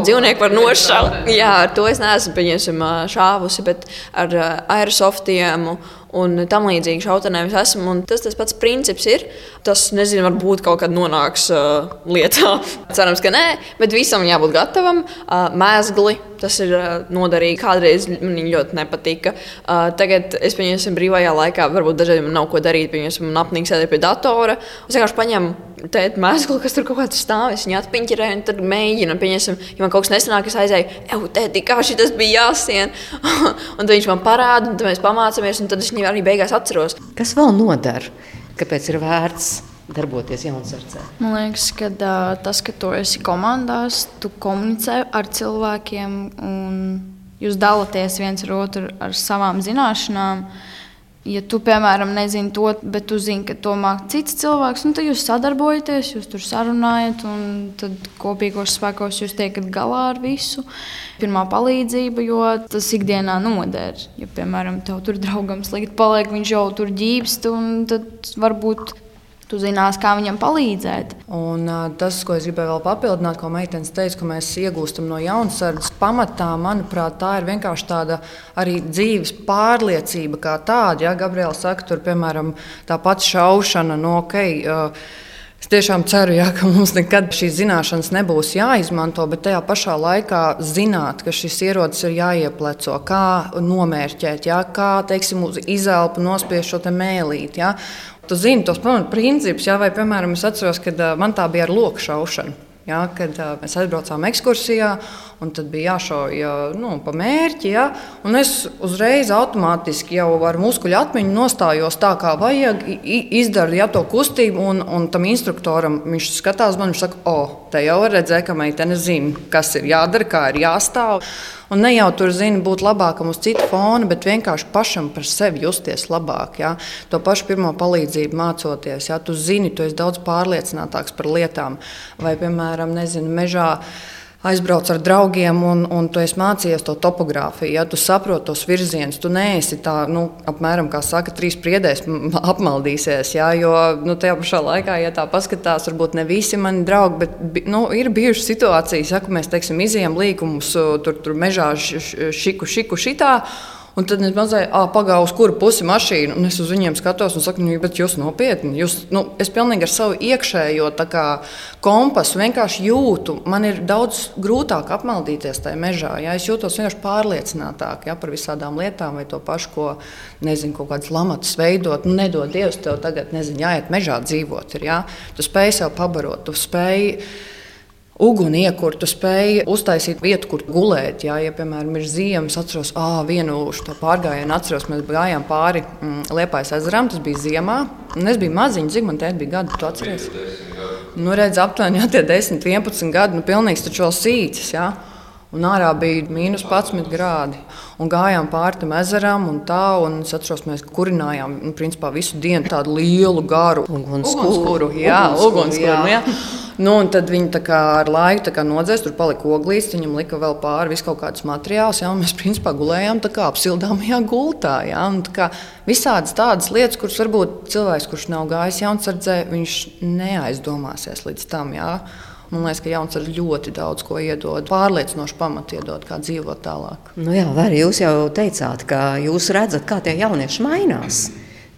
dzīvnieku var nošaut. Jā, ar to es neesmu pieņemsim, šāvusi, bet ar aerosoftiem un tam līdzīgi šautenēm es esmu. Tas tas pats princips ir. Tas, nezinu, varbūt kaut kad nonāks uh, lietā. (laughs) Cerams, ka nē, bet visam jābūt gatavam. Uh, mēsgli Tas ir uh, noderīgi. Kādreiz man ļoti nepatika. Uh, tagad es pieņemsim brīvajā laikā, varbūt dažreiz man nav ko darīt. Pieņemsim, man apnīk sēdēt pie datora. Es vienkārši paņemu tēta mēslu, kas tur kaut kādā stāv. Es viņu atpiņķerē un tad mēģinu. Pieņemsim, ja man kaut kas nesanāk, es aizēju, eju, tēti, kā šī tas bija jāsien. (laughs) un tad viņš man parāda, un tad mēs pamācāmies, un tad es viņu arī beigās atceros. Kas vēl nodara? Kāpēc ir vērts darboties jaunsardzē? Man liekas, ka uh, tas, ka tu esi komandās, tu komunicē ar cilvēkiem un jūs dalāties viens ar otru ar savām zināšanām. Ja tu, piemēram, nezini to, bet tu zini, ka to māca cits cilvēks, nu, tad jūs sadarbojaties, jūs tur sarunājat, un tad kopīgos spēkos jūs tiekat galā ar visu. Pirmā palīdzība, jo tas ikdienā noder. Ja, piemēram, tev tur draugam slikti paliek, viņš jau tur ģīpst, un tad varbūt tu zinās, kā viņam palīdzēt. Un, tas, ko es gribēju vēl papildināt, ko meitenes teica, ka mēs iegūstam no jaunsardzes, pamatā, manuprāt, tā ir vienkārši tāda arī dzīves pārliecība kā tāda. Ja Gabriela saka, tur, piemēram, tā pati šaušana no ok. Uh, Es tiešām ceru, jā, ka mums nekad šīs zināšanas nebūs jāizmanto, bet tajā pašā laikā zināt, ka šis ierocis ir jāiepleco, kā nomērķēt, jā, kā teiksim, uz izelpu nospiež šo mēlīti. Jā. Tu zini tos pamatprincipus, vai, piemēram, es atceros, kad man tā bija ar loku šaušanu. Ja, kad uh, mēs aizbraucām ekskursijā, un tad bija jāšauj nu, pa mērķi. Ja, es uzreiz automātiski jau ar muskuļu atmiņu nostājos tā, kā vajag, izdaru ja, to kustību, un, un tam instruktoram viņš skatās man un saka, o, te jau redzēja, ka meitene zina, kas ir jādara, kā ir jāstāv. Un ne jau tur zina būt labākam uz citu fona, bet vienkārši pašam par sevi justies labāk. Ja? To pašu pirmo palīdzību mācoties, ja tu zini, tu esi daudz pārliecinātāks par lietām. Vai, piemēram, nezinu, mežā aizbrauc ar draugiem, un, un tu esi mācījies to topogrāfiju, ja tu saproti tos virzienus, tu neesi tā, nu, apmēram, kā saka, trīs priedēs apmaldīsies. Ja, jo nu, tajā pašā laikā, ja tā paskatās, varbūt ne visi mani draugi, bet nu, ir bijušas situācijas, ja, ka mēs teiksim, izējām līkumus tur, tur mežā šiku, šiku, šitā. Un tad es mazliet pagāju, uz kuru pusi mašīna, un es uz viņiem skatos un saku, nu, bet jūs nopietni. Jūs, nu, es pilnīgi ar savu iekšējo kā, kompasu vienkārši jūtu, man ir daudz grūtāk apmaldīties tajā mežā. Ja? Es jūtos vienkārši pārliecinātāk ja, par visādām lietām, vai to pašu, ko nezinu, kaut kādas lamatas veidot. Nu, nedod Dievs, tev tagad nezinu, jāiet mežā dzīvot. Ir, ja? Tu spēj sev pabarot, tu spēj uguni iekur, tu spēj uztaisīt vietu, kur gulēt. Jā, ja, piemēram, ir ziemas, atceros, ah, vienu šo pārgājienu, atceros, mēs gājām pāri mm, Liepājas ezeram, tas bija ziemā. Un es biju maziņš, cik man te bija gadi, tu atceries? Nu, redz, aptuveni jā, 10, 11 gadi, nu, pilnīgs taču vēl sīcis. Jā. Un ārā bija mīnus 11 grādi. Un gājām pāri tam ezeram, un tā, un es atceros, mēs kurinājām nu, principā, visu dienu tādu lielu, garu ugunskura. Jā, ugunskura. Nu, tad viņi kā, ar laiku nodzēs, tur palika oglīs, viņam lika vēl pāri visu kaut kādus materiālus. Jā, mēs principā gulējām kā, apsildāmajā gultā. Jā, un, kā, visādas tādas lietas, kuras varbūt cilvēks, kurš nav gājis jaunsardzē, viņš neaizdomāsies līdz tam. Jā. Man liekas, ka jauns ar ļoti daudz ko iedod, pārliecinoši pamatu iedod, kā dzīvot tālāk. Nu jā, var, jūs jau teicāt, ka jūs redzat, kā tie jaunieši mainās.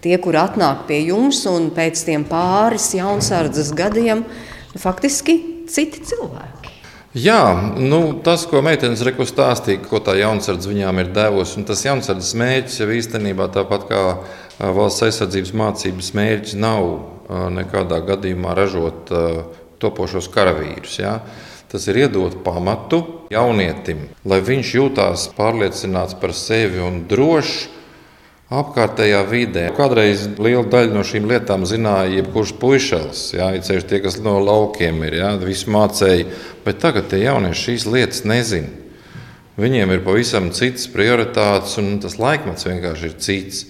Tie, kur atnāk pie jums un pēc tiem pāris jaunsardzes gadiem, faktiski citi cilvēki. Jā, nu, tas, ko meitenes reku stāstīja, ko tā jaunsardze viņām ir devusi, un tas jaunsardzes mērķis jau īstenībā tāpat kā valsts aizsardzības mācības mērķis nav nekādā gadījumā ražot topošos karavīrus. Ja? Tas ir iedot pamatu jaunietim, lai viņš jūtās pārliecināts par sevi un drošs apkārtējā vidē. Kādreiz liela daļa no šīm lietām zināja jebkurš puišels, jā, ceļš tie, kas no laukiem ir, jā, visu mācēja, bet tagad tie jaunieši šīs lietas nezina. Viņiem ir pavisam citas prioritātes, un tas laikmets vienkārši ir cits.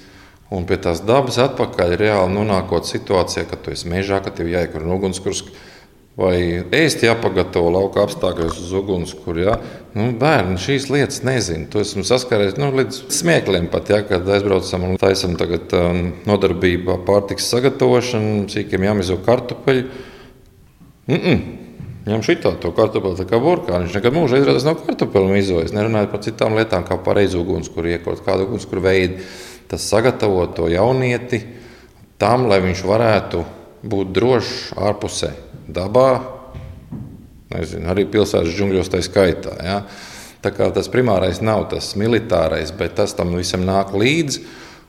Un pie tās dabas atpakaļ reāli nonākot situācijā, kad tu esi mežā, ka tev jāiekur ugunskurs vai ēst jāpagatavo lauka apstākļos uz ugunskura. Ja? Nu, bērni šīs lietas nezina. To esmu saskāries nu, līdz smiekliem pat, ja, kad aizbraucam un taisam tagad um, nodarbību pārtiks sagatavošanu, cīkiem jāmizo kartupeļu. Mm -mm. Ņem šitā to kartupeli, tā kā burkāni. Viņš nekad mūžā izrādās nav kartupeli mizojis. Nerunājot par citām lietām, kā pareizi ugunskura iekot, kādu ugunskura veidu. Tas sagatavo to jaunieti tam, lai viņš varētu būt drošs ārpusē dabā, nezinu, arī pilsētas džungļos tā skaitā. Ja? Tā kā tas primārais nav tas militārais, bet tas tam visam nāk līdzi.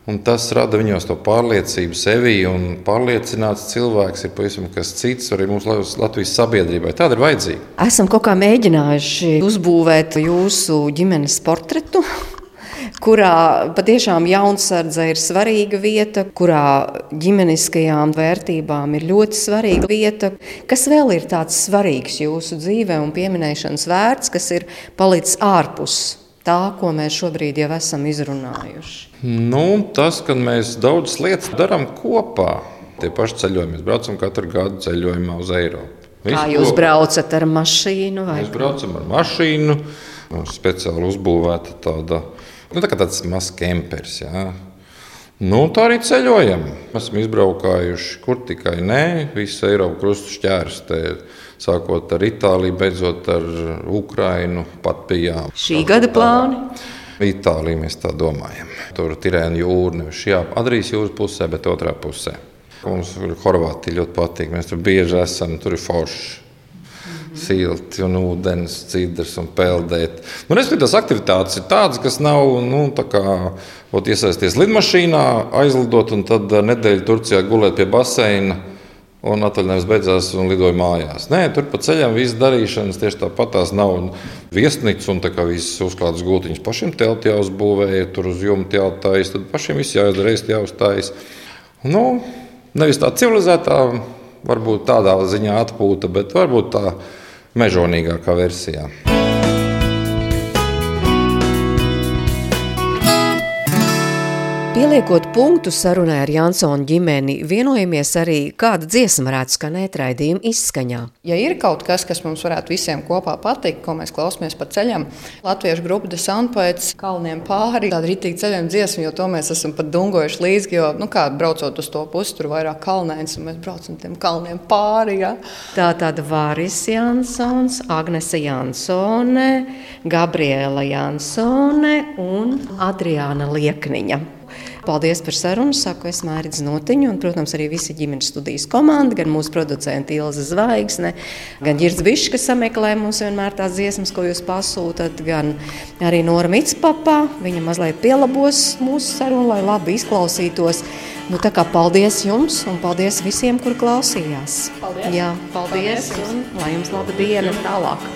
Un tas rada viņos to pārliecību sevi, un pārliecināts cilvēks ir pavisam kas cits arī mūsu Latvijas sabiedrībai. Tāda ir vajadzīga. Esam kaut kā mēģinājuši uzbūvēt jūsu ģimenes portretu kurā patiešām jaunsardze ir svarīga vieta, kurā ģimeniskajām vērtībām ir ļoti svarīga vieta. Kas vēl ir tāds svarīgs jūsu dzīvē un pieminēšanas vērts, kas ir palicis ārpus tā, ko mēs šobrīd jau esam izrunājuši? Nu, tas, ka mēs daudzas lietas darām kopā. Tie paši ceļojumi, mēs braucam katru gadu ceļojumā uz Eiropu. Visu Kā jūs kopā. braucat ar mašīnu? Vai? Mēs braucam ar mašīnu. Mums speciāli uzbūvēta tāda Nu, tā kā tāds mazs kempers. Jā. Nu, tā arī ceļojam. Esam izbraukājuši, kur tikai nē, visu Eiropu krustu šķērstē. Sākot ar Itāliju, beidzot ar Ukrajinu, pat bijām. Šī gada plāni? Itālija mēs tā domājam. Tur ir Tirēna jūra, nevis šajā Adrijas jūras pusē, bet otrā pusē. Mums Horvātija ļoti patīk. Mēs tur bieži esam, tur ir forši silti un ūdens, cidrs un peldēt. Nu, Respektīvi, tās aktivitātes ir tādas, kas nav nu, tā kā ot, iesaisties lidmašīnā, aizlidot un tad nedēļu Turcijā gulēt pie baseina. Un atvaļinājums beidzās un lidoja mājās. Nē, tur pa ceļam viss darīšanas tieši tāpat tās nav. Viesnīca un tā kā viss uzklāts gultiņas pašiem telti jāuzbūvēja, tur uz jumta jāuztājas, tad pašiem viss jāizdara, jāuztājas. Nu, nevis tā civilizētā, varbūt tādā ziņā atpūta, bet varbūt tā mežonīgākā versijā. Pieliekot punktu sarunai ar Jansonu ģimeni, vienojamies arī, kāda dziesma varētu skanēt raidījuma izskaņā. Ja ir kaut kas, kas mums varētu visiem kopā patikt, ko mēs klausāmies pa ceļam, Latviešu grupa The Soundpoets kalniem pāri, tāda rītīga ceļojuma dziesma, jo to mēs esam pat dungojuši līdzi, jo, nu kā, braucot uz to pusi, tur vairāk kalnēns, un mēs braucam tiem kalniem pāri, ja. Tā tad Vāris Jansons, Agnese Jansone, Gabriela Jansone un Adriāna Liekniņa. Paldies par sarunu. Saku, es Mērķis Notiņu, un, protams, arī visa ģimenes studijas komanda, gan mūsu producenti Ilza Zvaigzne, gan Girds Bišs, kas sameklē mums vienmēr tās dziesmas, ko jūs pasūtat, gan arī Nora Mitspapā. Viņa mazliet pielabos mūsu sarunu, lai labi izklausītos. Nu, tā kā paldies jums un paldies visiem, kur klausījās. Paldies. Jā, paldies, paldies. un lai jums laba diena tālāk.